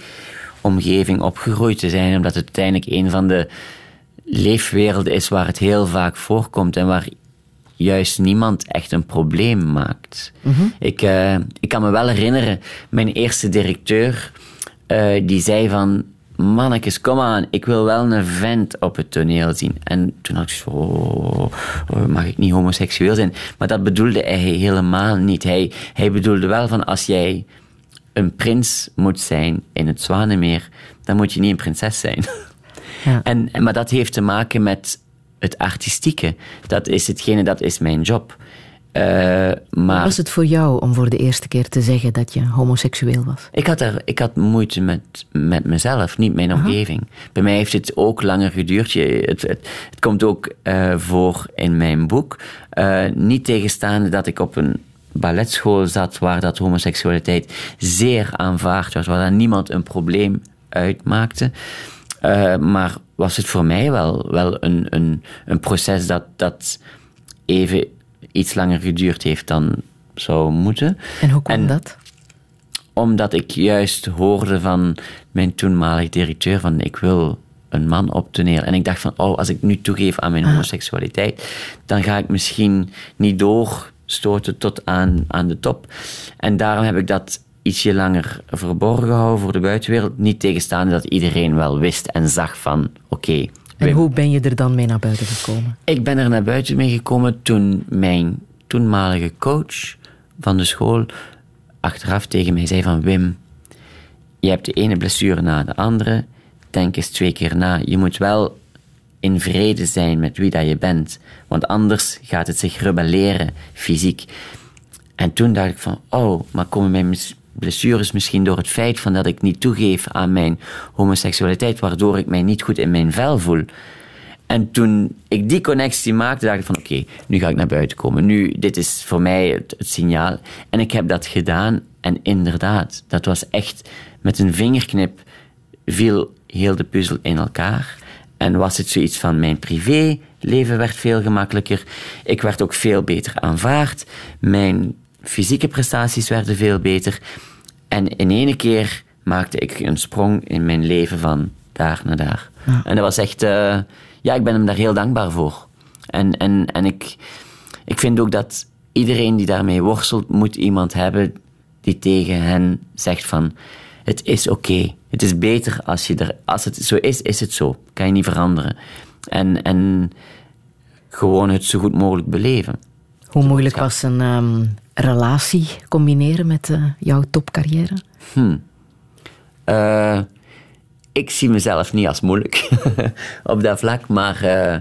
omgeving opgegroeid te zijn. Omdat het uiteindelijk een van de leefwerelden is waar het heel vaak voorkomt. En waar juist niemand echt een probleem maakt. ik, eh, ik kan me wel herinneren, mijn eerste directeur... eh, die zei van... Mannekes, kom aan, ik wil wel een vent op het toneel zien. En toen had ik zo, oh, oh, mag ik niet homoseksueel zijn? Maar dat bedoelde hij helemaal niet. Hij, hij bedoelde wel van, als jij een prins moet zijn in het Zwanenmeer, dan moet je niet een prinses zijn. Ja. En- maar dat heeft te maken met het artistieke. Dat is hetgene, dat is mijn job. Eh, maar Was het voor jou om voor de eerste keer te zeggen dat je homoseksueel was? ik had, er, ik had moeite met, met mezelf, niet mijn omgeving. Bij mij heeft het ook langer geduurd. Je, het, het, het komt ook eh, voor in mijn boek. Eh, niet tegenstaande dat ik op een balletschool zat waar dat homoseksualiteit zeer aanvaard werd, waar daar niemand een probleem uitmaakte. Maar was het voor mij wel, wel een, een, een proces dat, dat even iets langer geduurd heeft dan zou moeten. En hoe kwam En- dat? omdat ik juist hoorde van mijn toenmalig directeur van ik wil een man op toneel. En ik dacht van, oh, als ik nu toegeef aan mijn homoseksualiteit, dan ga ik misschien niet doorstoten tot aan, aan de top. En daarom heb ik dat ietsje langer verborgen gehouden voor de buitenwereld. Niet tegenstaande dat iedereen wel wist en zag van, oké, En hoe ben je er dan mee naar buiten gekomen? ik ben er naar buiten mee gekomen toen mijn toenmalige coach van de school achteraf tegen mij zei van Wim, je hebt de ene blessure na de andere, denk eens twee keer na. Je moet wel in vrede zijn met wie dat je bent, want anders gaat het zich rebelleren fysiek. En toen dacht ik van, oh, maar komen mijn blessures misschien door het feit van dat ik niet toegeef aan mijn homoseksualiteit, waardoor ik mij niet goed in mijn vel voel. En toen ik die connectie maakte, dacht ik van oké, nu ga ik naar buiten komen. Nu, dit is voor mij het, het signaal. En ik heb dat gedaan en inderdaad, dat was echt met een vingerknip viel heel de puzzel in elkaar. En was het zoiets van mijn privéleven werd veel gemakkelijker. Ik werd ook veel beter aanvaard. Mijn fysieke prestaties werden veel beter. En in ene keer maakte ik een sprong in mijn leven van daar naar daar. En dat was echt... eh, ja, ik ben hem daar heel dankbaar voor. En, en, en ik, ik vind ook dat iedereen die daarmee worstelt, moet iemand hebben die tegen hen zegt van... Het is oké. Het is beter als je er... Als het zo is, is het zo. Kan je niet veranderen. En, en gewoon het zo goed mogelijk beleven. Hoe moeilijk was een ehm, relatie combineren met eh, jouw topcarrière? Eh, ik zie mezelf niet als moeilijk op dat vlak, maar eh,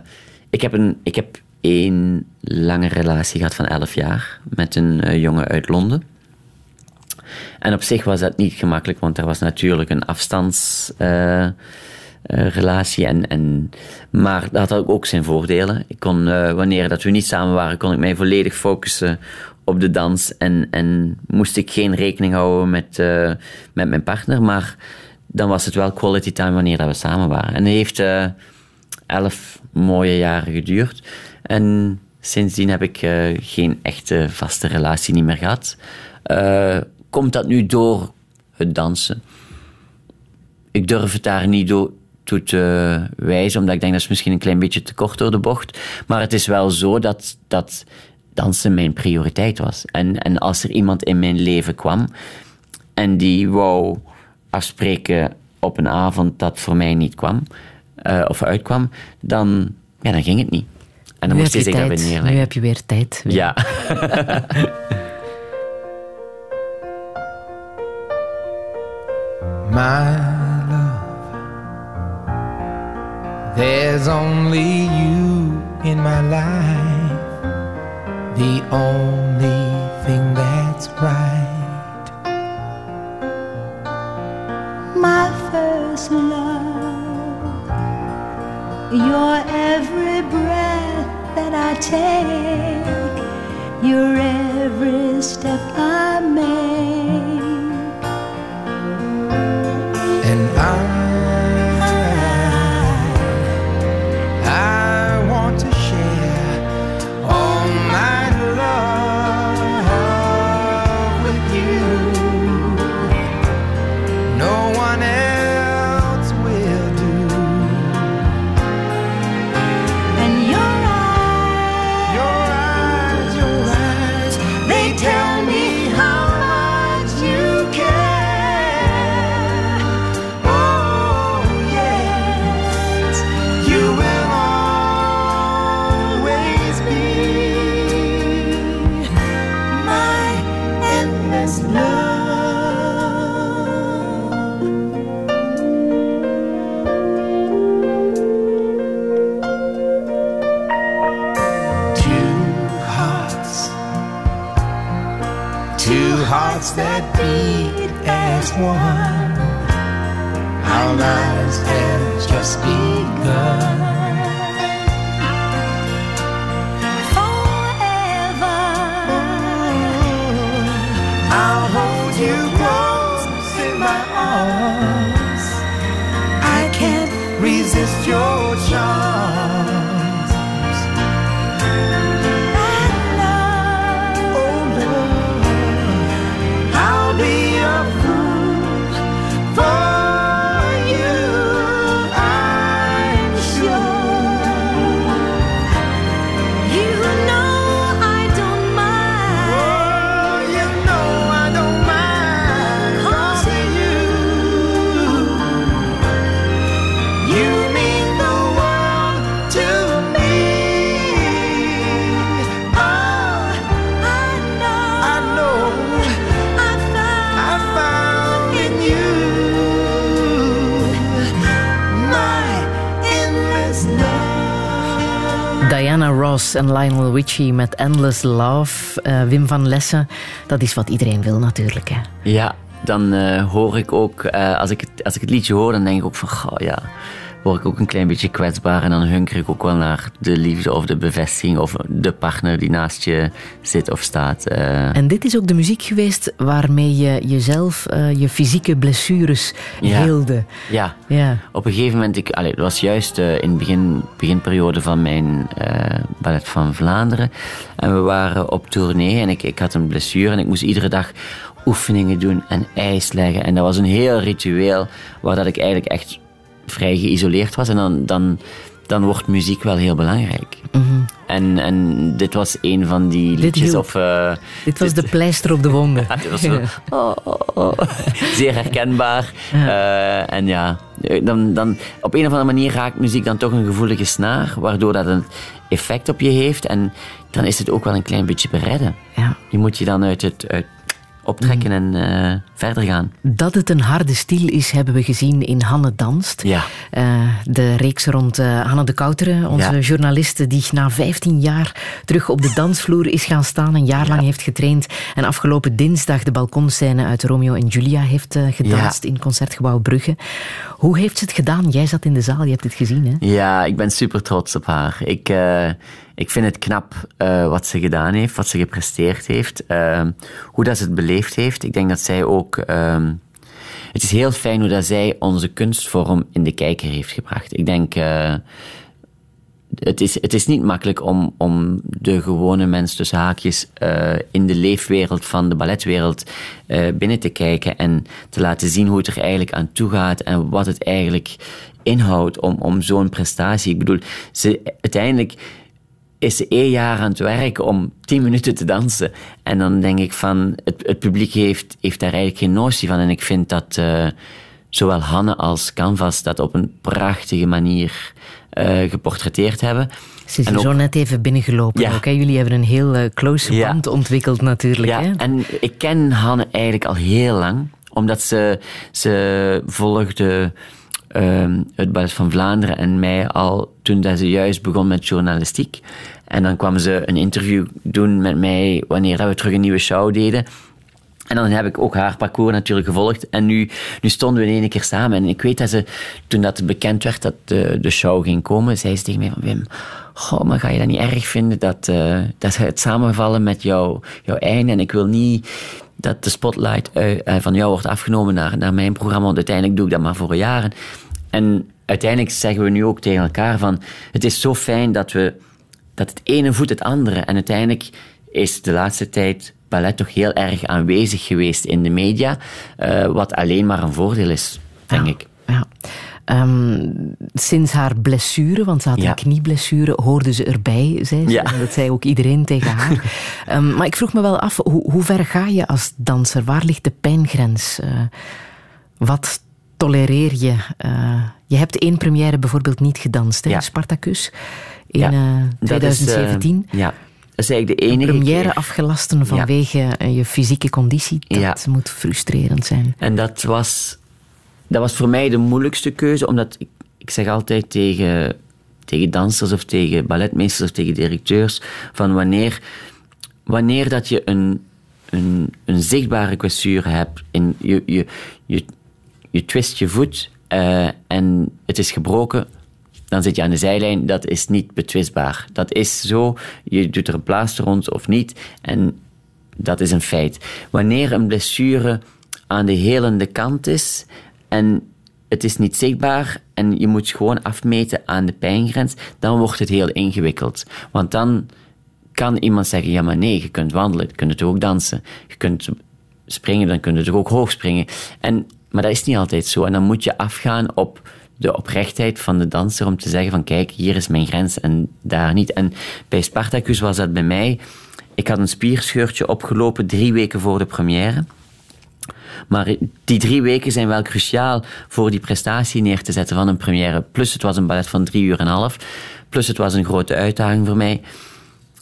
ik, heb een, ik heb één lange relatie gehad van 11 jaar met een jongen uit Londen. En op zich was dat niet gemakkelijk, want er was natuurlijk een afstandsrelatie. en, en, maar dat had ook zijn voordelen. Ik kon, wanneer dat we niet samen waren, kon ik mij volledig focussen op de dans. En, en moest ik geen rekening houden met, eh, met mijn partner. Maar dan was het wel quality time wanneer dat we samen waren. En het heeft eh, elf mooie jaren geduurd. En sindsdien heb ik eh, geen echte vaste relatie niet meer gehad. Eh, komt dat nu door het dansen? Ik durf het daar niet do- toe te wijzen, omdat ik denk dat is misschien een klein beetje te kort door de bocht. Maar het is wel zo dat, dat dansen mijn prioriteit was. En, en als er iemand in mijn leven kwam en die wou afspreken op een avond dat voor mij niet kwam, eh, of uitkwam, dan, ja, dan ging het niet. En dan nu moest heb zich je daarbij neerleggen. Nu heb je weer tijd. Ja. my love. There's only you in my life, the only thing that's right. my first love. Your every breath that I take, your every step I make. One. En Lionel Richie met Endless Love. Eh, Wim van Lessen, dat is wat iedereen wil natuurlijk. Hè. Ja, dan eh, hoor ik ook, eh, als, ik het, als ik het liedje hoor, dan denk ik ook van, goh, ja, word ik ook een klein beetje kwetsbaar. En dan hunker ik ook wel naar de liefde of de bevestiging of de partner die naast je zit of staat. eh. En dit is ook de muziek geweest waarmee je jezelf, eh, je fysieke blessures Ja. heelde. ja. Ja. Op een gegeven moment, ik, allee, dat was juist eh, in de begin, beginperiode van mijn ballet van Vlaanderen. En we waren op tournee en ik, ik had een blessure en ik moest iedere dag oefeningen doen en ijs leggen. En dat was een heel ritueel waar dat ik eigenlijk echt vrij geïsoleerd was. En dan, dan, dan wordt muziek wel heel belangrijk. En, en dit was een van die liedjes. hielp. Of, eh, Dit was de pleister op de wonden. ja, dit was zo, oh, oh, oh. zeer herkenbaar. Eh, en ja, dan, dan, op een of andere manier raakt muziek dan toch een gevoelige snaar, waardoor dat een effect op je heeft. En dan is het ook wel een klein beetje beredden. Ja. Die moet je dan uit het uit optrekken en eh, verder gaan. Dat het een harde stiel is, hebben we gezien in Hanne Danst. Ja. Eh, de reeks rond eh, Hanne de Kouteren, onze Ja. journaliste die na 15 jaar terug op de dansvloer is gaan staan, een jaar lang heeft getraind en afgelopen dinsdag de balkonscène uit Romeo en Julia heeft gedanst in Concertgebouw Brugge. Hoe heeft ze het gedaan? Jij zat in de zaal, je hebt het gezien, hè? Ja, ik ben super trots op haar. Ik, ik vind het knap eh, wat ze gedaan heeft, wat ze gepresteerd heeft, eh, hoe dat ze het beleefd heeft. Ik denk dat zij ook. ehm, het is heel fijn hoe dat zij onze kunstvorm in de kijker heeft gebracht. Ik denk. eh, het is, het is niet makkelijk om, om de gewone mens tussen haakjes eh, in de leefwereld van de balletwereld binnen te kijken en te laten zien hoe het er eigenlijk aan toe gaat en wat het eigenlijk inhoudt om, om zo'n prestatie. Ik bedoel, ze, uiteindelijk is ze één jaar aan het werk om tien minuten te dansen. En dan denk ik van, het, het publiek heeft, heeft daar eigenlijk geen notie van. En ik vind dat, eh, zowel Hanne als Canvas dat op een prachtige manier eh, geportretteerd hebben. Ze is zo net even binnengelopen. Ja. ook, hè. Jullie hebben een heel eh, close Ja. band ontwikkeld natuurlijk. Ja, hè? en ik ken Hanne eigenlijk al heel lang, omdat ze, ze volgde ehm, het Ballet van Vlaanderen en mij al toen dat ze juist begon met journalistiek. En dan kwam ze een interview doen met mij wanneer we terug een nieuwe show deden. En dan heb ik ook haar parcours natuurlijk gevolgd. En nu, nu stonden we in één keer samen. En ik weet dat ze, toen dat bekend werd dat de, de show ging komen, zei ze tegen mij van Wim, goh, maar ga je dat niet erg vinden dat, eh, dat het samenvallen met jouw, jouw einde? En ik wil niet dat de spotlight uit- eh, van jou wordt afgenomen naar, naar mijn programma, want uiteindelijk doe ik dat maar voor jaren. En uiteindelijk zeggen we nu ook tegen elkaar van, het is zo fijn dat we dat het ene voedt het andere. En uiteindelijk is de laatste tijd ballet toch heel erg aanwezig geweest in de media, eh, wat alleen maar een voordeel is, denk ik. Ja. Ehm, sinds haar blessure, want ze had Ja. een knieblessure, hoorde ze erbij, zei ze. Ja. En dat zei ook iedereen tegen haar. Ehm, maar ik vroeg me wel af, hoe, hoe ver ga je als danser? Waar ligt de pijngrens? Eh, wat tolereer je? Eh, je hebt één première bijvoorbeeld niet gedanst, hè? Ja. Spartacus, in Ja, eh, dat is, 2017. ja, dat is eigenlijk de enige première keer. afgelasten vanwege je fysieke conditie. Dat Ja. moet frustrerend zijn. En dat was, dat was voor mij de moeilijkste keuze, omdat ik, ik zeg altijd tegen, tegen dansers of tegen balletmeesters of tegen directeurs, van wanneer, wanneer dat je een, een, een zichtbare kwetsuur hebt, in, je, je, je, je twist je voet eh, en het is gebroken, dan zit je aan de zijlijn, dat is niet betwistbaar. Dat is zo, je doet er een rond of niet, en dat is een feit. Wanneer een blessure aan de helende kant is en het is niet zichtbaar en je moet gewoon afmeten aan de pijngrens, dan wordt het heel ingewikkeld. Want dan kan iemand zeggen, ja maar nee, je kunt wandelen, je kunt ook dansen, je kunt springen, dan kun je toch ook hoog springen. En, maar dat is niet altijd zo. En dan moet je afgaan op de oprechtheid van de danser om te zeggen van kijk, hier is mijn grens en daar niet. En bij Spartacus was dat bij mij, ik had een spierscheurtje opgelopen drie weken voor de première. Maar die drie weken zijn wel cruciaal voor die prestatie neer te zetten van een première. Plus het was een ballet van drie uur en een half. Plus het was een grote uitdaging voor mij.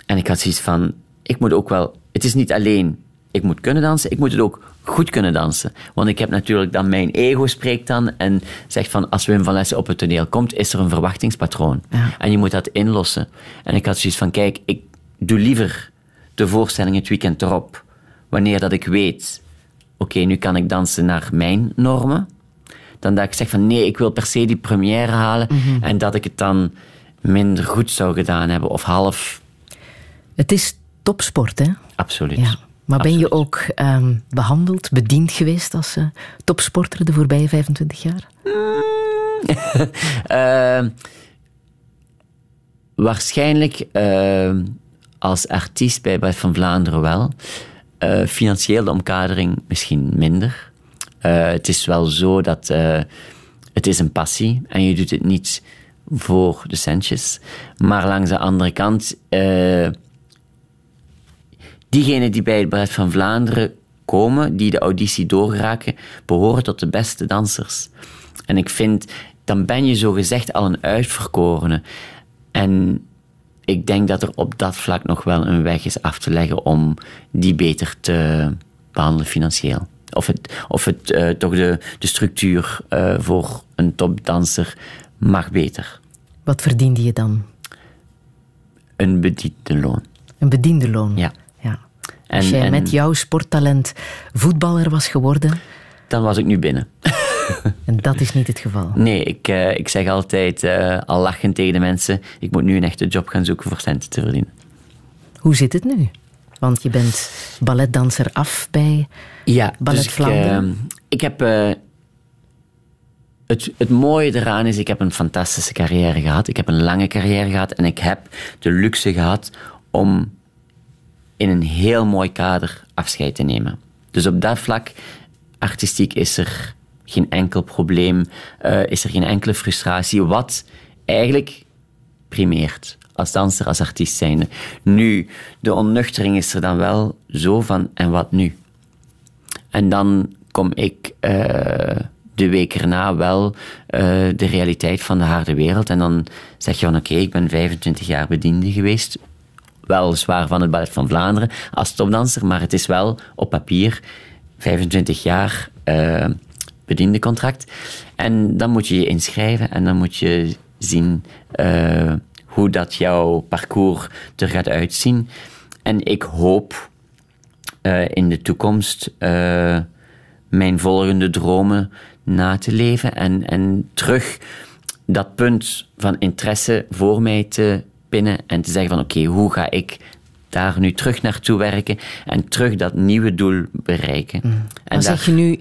En ik had zoiets van, ik moet ook wel... Het is niet alleen, ik moet kunnen dansen, ik moet het ook goed kunnen dansen. Want ik heb natuurlijk dan, mijn ego spreekt dan en zegt van, als Wim van Lessen op het toneel komt, is er een verwachtingspatroon. En je moet dat inlossen. En ik had zoiets van, kijk, ik doe liever de voorstelling het weekend erop, wanneer dat ik weet, oké, nu kan ik dansen naar mijn normen, dan dat ik zeg van, nee, ik wil per se die première halen Mhm. en dat ik het dan minder goed zou gedaan hebben of half Het is topsport, hè? Absoluut. Ja. Maar ben je ook ehm, behandeld, bediend geweest als eh, topsporter de voorbije 25 jaar? Eh, waarschijnlijk eh, als artiest bij Ballet van Vlaanderen wel. Eh, financieel de omkadering misschien minder. Eh, het is wel zo dat eh, het is een passie en je doet het niet voor de centjes. Maar langs de andere kant, diegenen die bij het Ballet van Vlaanderen komen, die de auditie doorraken, behoren tot de beste dansers. En ik vind, dan ben je zo gezegd al een uitverkorene. En ik denk dat er op dat vlak nog wel een weg is af te leggen om die beter te behandelen financieel. Of, het, of het, eh, toch de, de structuur eh, voor een topdanser mag beter. Wat verdiende je dan? Een bediende loon. Een bediende loon? Ja. ja. En, Als jij en met jouw sporttalent voetballer was geworden, dan was ik nu binnen. En dat is niet het geval. Nee, ik, eh, ik zeg altijd eh, al lachend tegen de mensen: ik moet nu een echte job gaan zoeken voor centen te verdienen. Hoe zit het nu? Want je bent balletdanser af bij Ja, Ballet dus ik, Vlaanderen. eh, ik heb. eh, het, het mooie eraan is, ik heb een fantastische carrière gehad. Ik heb een lange carrière gehad en ik heb de luxe gehad om in een heel mooi kader afscheid te nemen. Dus op dat vlak, artistiek, is er geen enkel probleem, eh, is er geen enkele frustratie, wat eigenlijk primeert als danser, als artiest zijnde. Nu, de onnuchtering is er dan wel zo van, en wat nu? En dan kom ik eh, de week erna wel eh, de realiteit van de harde wereld. En dan zeg je van oké, ik ben 25 jaar bediende geweest. Weliswaar van het Ballet van Vlaanderen als topdanser, maar het is wel op papier 25 jaar bediende contract. En dan moet je je inschrijven en dan moet je zien eh, hoe dat jouw parcours er gaat uitzien. En ik hoop eh, in de toekomst eh, mijn volgende dromen na te leven en, en terug dat punt van interesse voor mij te pinnen en te zeggen van oké, hoe ga ik daar nu terug naartoe werken en terug dat nieuwe doel bereiken. En Dan zeg je nu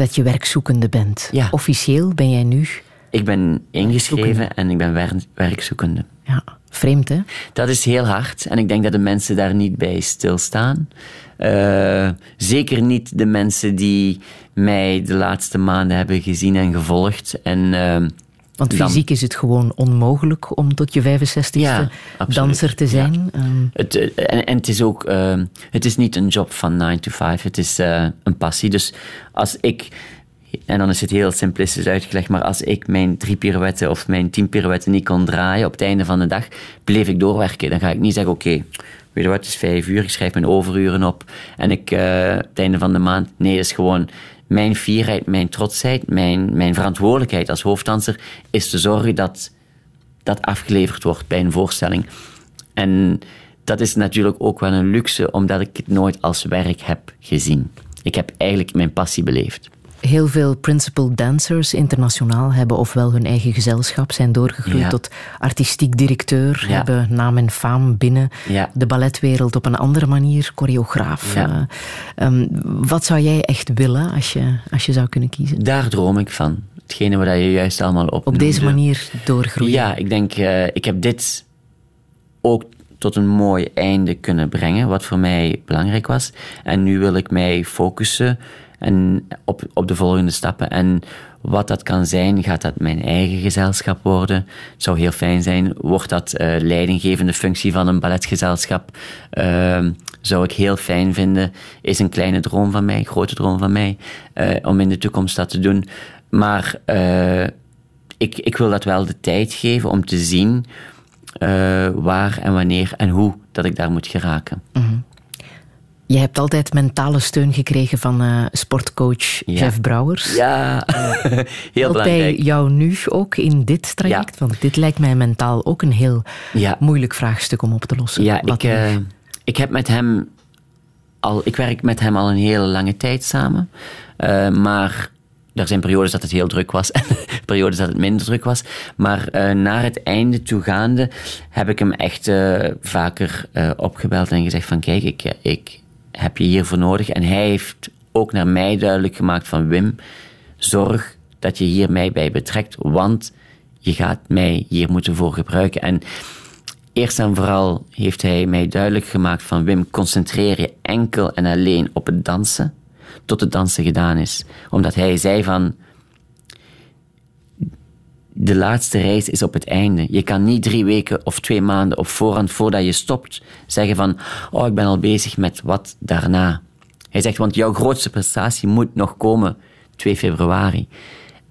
dat je werkzoekende bent. Ja. Officieel ben jij nu... Ik ben ingeschreven en ik ben wer- werkzoekende. Ja, vreemd hè? Dat is heel hard en ik denk dat de mensen daar niet bij stilstaan. Eh, zeker niet de mensen die mij de laatste maanden hebben gezien en gevolgd. En, eh, Want dan- fysiek is het gewoon onmogelijk om tot je 65ste Ja, absoluut. danser te zijn. Ehm, Het, eh, en, en het is ook, eh, het is niet een job van 9 to 5, het is eh, een passie. Dus als ik, en dan is het heel simplistisch uitgelegd, maar als ik mijn drie pirouetten of mijn tien pirouetten niet kon draaien op het einde van de dag, bleef ik doorwerken. Dan ga ik niet zeggen, oké, weet je wat, het is vijf uur, ik schrijf mijn overuren op en ik, eh, het einde van de maand, nee, dat is gewoon mijn fierheid, mijn trotsheid, mijn, mijn verantwoordelijkheid als hoofddanser, is te zorgen dat dat afgeleverd wordt bij een voorstelling. En dat is natuurlijk ook wel een luxe, omdat ik het nooit als werk heb gezien. Ik heb eigenlijk mijn passie beleefd. Heel veel principal dancers internationaal hebben ofwel hun eigen gezelschap, zijn doorgegroeid Ja. tot artistiek directeur, Ja. hebben naam en faam binnen Ja. de balletwereld op een andere manier, choreograaf. Ja. Eh, ehm, wat zou jij echt willen als je, als je zou kunnen kiezen? Daar droom ik van. Hetgene wat je juist allemaal op. Op deze manier doorgroeien. Ja, ik denk, eh, ik heb dit ook tot een mooi einde kunnen brengen, wat voor mij belangrijk was. En nu wil ik mij focussen en op, op de volgende stappen. En wat dat kan zijn, gaat dat mijn eigen gezelschap worden? Het zou heel fijn zijn. Wordt dat eh, leidinggevende functie van een balletgezelschap? Ehm, zou ik heel fijn vinden. Is een kleine droom van mij, grote droom van mij, eh, om in de toekomst dat te doen. Maar eh, ik, ik wil dat wel de tijd geven om te zien waar en wanneer en hoe dat ik daar moet geraken. Je hebt altijd mentale steun gekregen van eh, sportcoach Ja. Jeff Brouwers. Ja, heel Helpt hij belangrijk. jou nu ook in dit traject? Want dit lijkt mij mentaal ook een heel Ja. moeilijk vraagstuk om op te lossen. Ja, Wat ik, eh, ik heb met hem al, ik werk met hem al een hele lange tijd samen. Eh, maar er zijn periodes dat het heel druk was en periodes dat het minder druk was. Maar eh, naar het einde toe gaande heb ik hem echt vaker opgebeld en gezegd van kijk, ik, ik heb je hiervoor nodig. En hij heeft ook naar mij duidelijk gemaakt van Wim, zorg dat je hier mij bij betrekt, want je gaat mij hier moeten voor gebruiken. En Eerst en vooral heeft hij mij duidelijk gemaakt van Wim, concentreer je enkel en alleen op het dansen, tot het dansen gedaan is. Omdat hij zei van, de laatste reis is op het einde. Je kan niet drie weken of twee maanden op voorhand, voordat je stopt, zeggen van, oh, ik ben al bezig met wat daarna. Hij zegt, want jouw grootste prestatie moet nog komen 2 februari.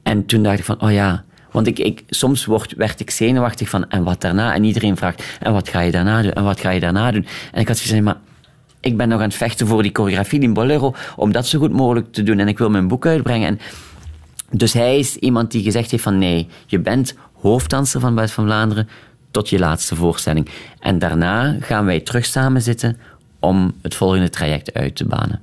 En toen dacht ik van, oh ja, want ik, ik, soms word, werd ik zenuwachtig van, en wat daarna? En iedereen vraagt, en wat ga je daarna doen? En wat ga je daarna doen? En ik had gezegd, maar ik ben nog aan het vechten voor die choreografie, die bolero, om dat zo goed mogelijk te doen. En ik wil mijn boek uitbrengen. En dus hij is iemand die gezegd heeft van, nee, je bent hoofddanser van Ballet van Vlaanderen tot je laatste voorstelling. En daarna gaan wij terug samen zitten om het volgende traject uit te banen.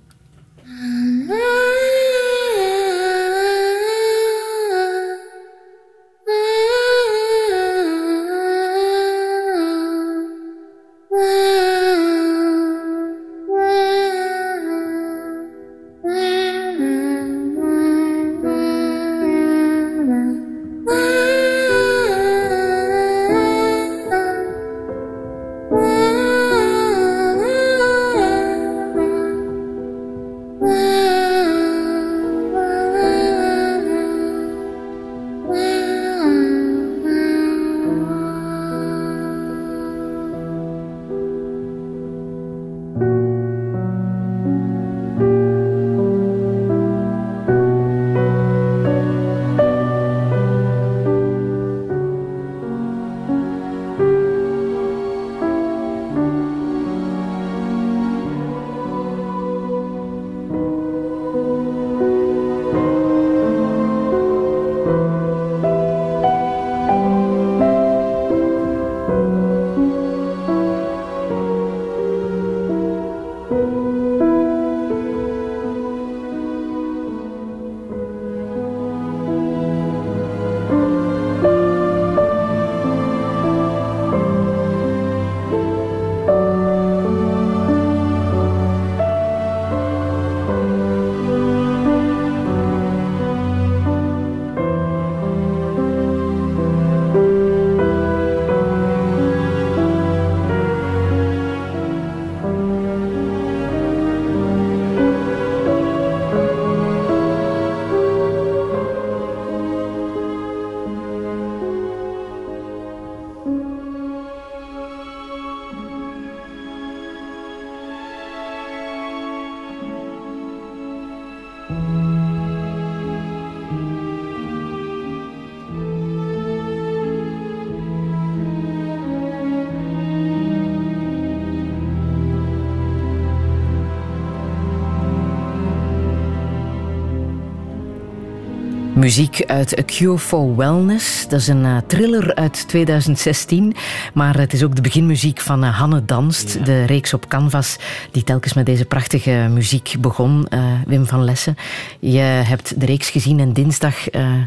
Muziek uit A Cure for Wellness. Dat is een eh, thriller uit 2016. Maar het is ook de beginmuziek van eh, Hanne Danst. De reeks op Canvas die telkens met deze prachtige muziek begon. eh, Wim van Lessen. Je hebt de reeks gezien en dinsdag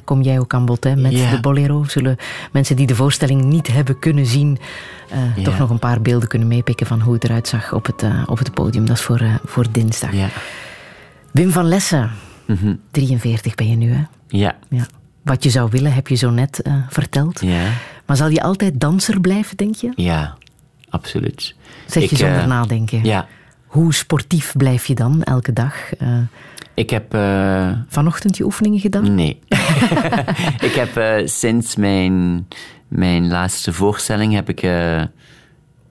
kom jij ook aan bod hè, met Ja. de Bolero. Zullen mensen die de voorstelling niet hebben kunnen zien... Ja. toch nog een paar beelden kunnen meepikken van hoe het eruit zag op het, op het podium. Dat is voor, voor dinsdag. Wim van Lessen, Mhm. 43 ben je nu hè? Ja. Ja. Wat je zou willen, heb je zo net eh, verteld. Ja. Maar zal je altijd danser blijven, denk je? Ja, absoluut. Zeg je zonder eh, nadenken. Ja. Hoe sportief blijf je dan elke dag? Eh, Ik heb... vanochtend je oefeningen gedaan? Nee. ik heb sinds mijn, mijn laatste voorstelling heb ik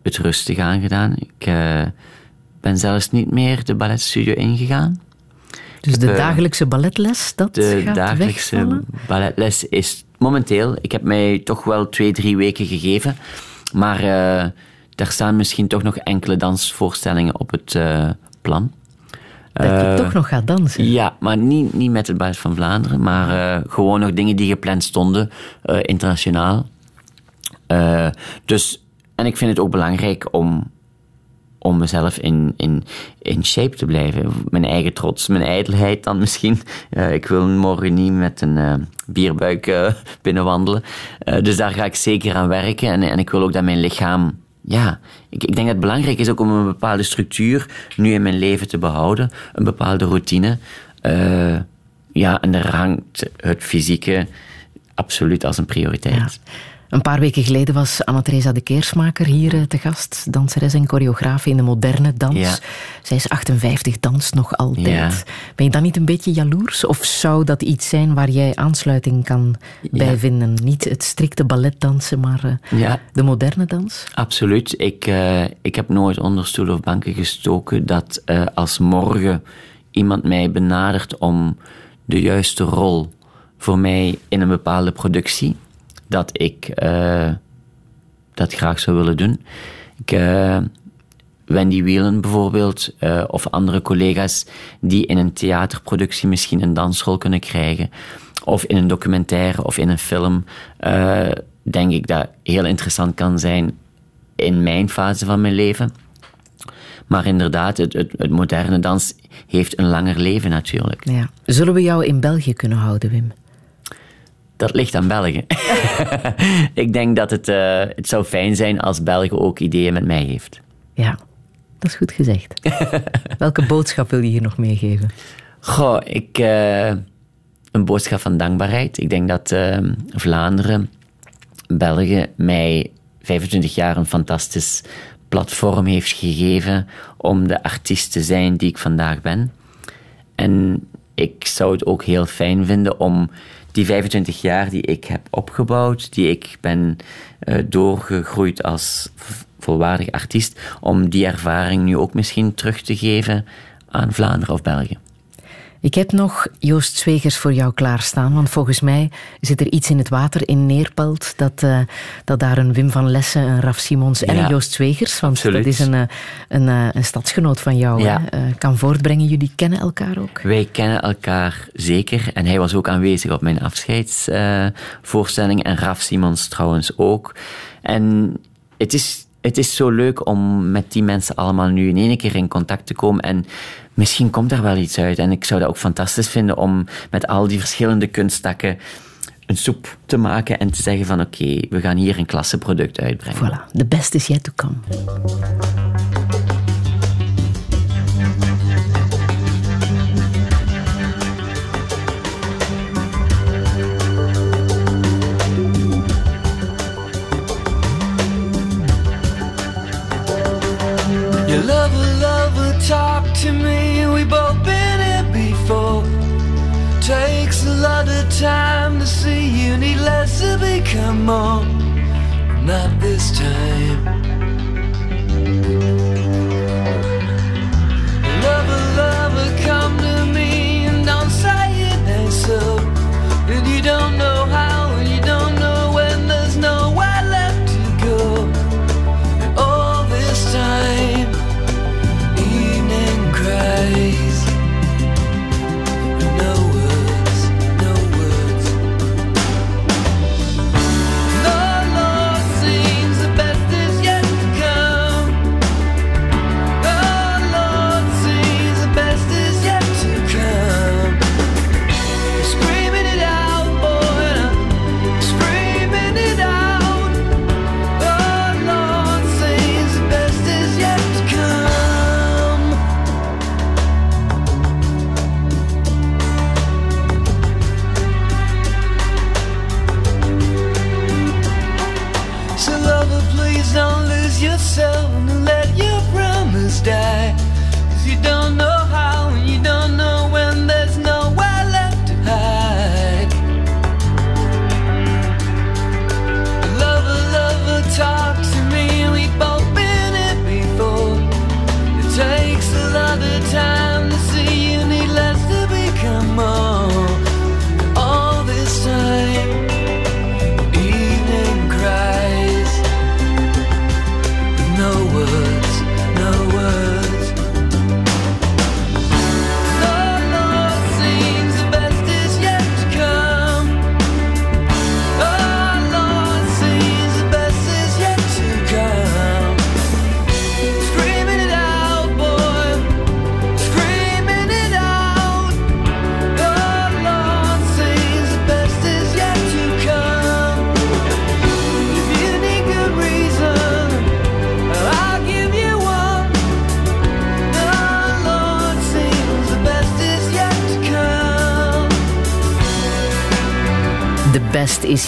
het rustig aangedaan. Ik ben zelfs niet meer de balletstudio ingegaan. Dus de daar balletles, dat De gaat dagelijkse wegvallen? balletles is momenteel... Ik heb mij toch wel twee, drie weken gegeven. Maar eh daar staan misschien toch nog enkele dansvoorstellingen op het eh, plan. Dat je Eh, toch nog gaat dansen. ja, maar niet, niet met het Ballet van Vlaanderen, maar gewoon nog dingen die gepland stonden, internationaal. Dus, en ik vind het ook belangrijk om, om mezelf in, in, in shape te blijven. Mijn eigen trots, mijn ijdelheid dan misschien. Eh, ik wil morgen niet met een eh, bierbuik eh, binnenwandelen. Dus daar ga ik zeker aan werken. En, en ik wil ook dat mijn lichaam ja, ik, ik denk dat het belangrijk is ook om een bepaalde structuur nu in mijn leven te behouden. Een bepaalde routine. Ja, en daar hangt het fysieke absoluut als een prioriteit. Een paar weken geleden was Anna-Theresa de Keersmaker hier eh, te gast. Danseres en choreografe in de moderne dans. Ja. Zij is 58, danst nog altijd. Ja. Ben je dan niet een beetje jaloers? Of zou dat iets zijn waar jij aansluiting kan bij vinden? Niet het strikte balletdansen, maar eh, de moderne dans? Absoluut. Ik, eh, ik heb nooit onder stoelen of banken gestoken dat als morgen iemand mij benadert om de juiste rol voor mij in een bepaalde productie, dat ik eh, dat graag zou willen doen. Ik, eh, Wendy Whelan bijvoorbeeld, eh, of andere collega's die in een theaterproductie misschien een dansrol kunnen krijgen, of in een documentaire of in een film, denk ik dat heel interessant kan zijn in mijn fase van mijn leven. Maar inderdaad, het, het, het moderne dans heeft een langer leven natuurlijk. Ja. Zullen we jou in België kunnen houden, Wim? Dat ligt aan België. ik denk dat het, eh, het zou fijn zijn als België ook ideeën met mij heeft. Ja, dat is goed gezegd. Welke boodschap wil je hier nog meegeven? Goh, ik, eh, een boodschap van dankbaarheid. Ik denk dat eh, Vlaanderen, België, mij 25 jaar een fantastisch platform heeft gegeven om de artiest te zijn die ik vandaag ben. En ik zou het ook heel fijn vinden om die 25 jaar die ik heb opgebouwd, die ik ben eh, doorgegroeid als volwaardig artiest, om die ervaring nu ook misschien terug te geven aan Vlaanderen of België. Ik heb nog Joost Zwegers voor jou klaarstaan, want volgens mij zit er iets in het water in Neerpelt dat, eh, dat daar een Wim van Lessen, een Raf Simons en Ja, een Joost Zwegers, want absoluut. dat is een, eh, een, eh, een stadsgenoot van jou, Ja. kan voortbrengen. Jullie kennen elkaar ook? Wij kennen elkaar zeker. En hij was ook aanwezig op mijn afscheidsvoorstelling. en Raf Simons trouwens ook. En het is, het is zo leuk om met die mensen allemaal nu in één keer in contact te komen. En misschien komt daar wel iets uit. En ik zou dat ook fantastisch vinden om met al die verschillende kunsttakken een soep te maken en te zeggen van oké, we gaan hier een klasseproduct uitbrengen. Voilà, the best is yet to come. Become more. Not this time.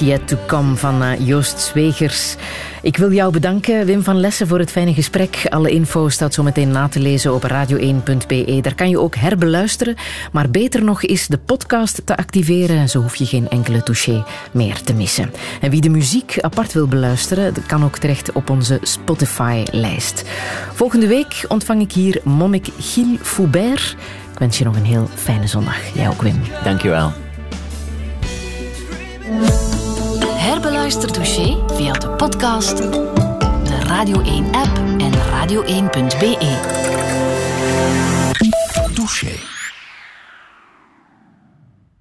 Yet to come van eh, Joost Zwegers. Ik wil jou bedanken, Wim van Lessen, voor het fijne gesprek. Alle info staat zo meteen na te lezen op radio1.be. Daar kan je ook herbeluisteren. Maar beter nog is de podcast te activeren. Zo hoef je geen enkele touché meer te missen. En wie de muziek apart wil beluisteren, kan ook terecht op onze Spotify-lijst. Volgende week ontvang ik hier monnik Gilles Foubert. Ik wens je nog een heel fijne zondag. Jij ook, Wim. Dankjewel. Herbeluister Touché via de podcast, de Radio 1-app en radio1.be. Touché.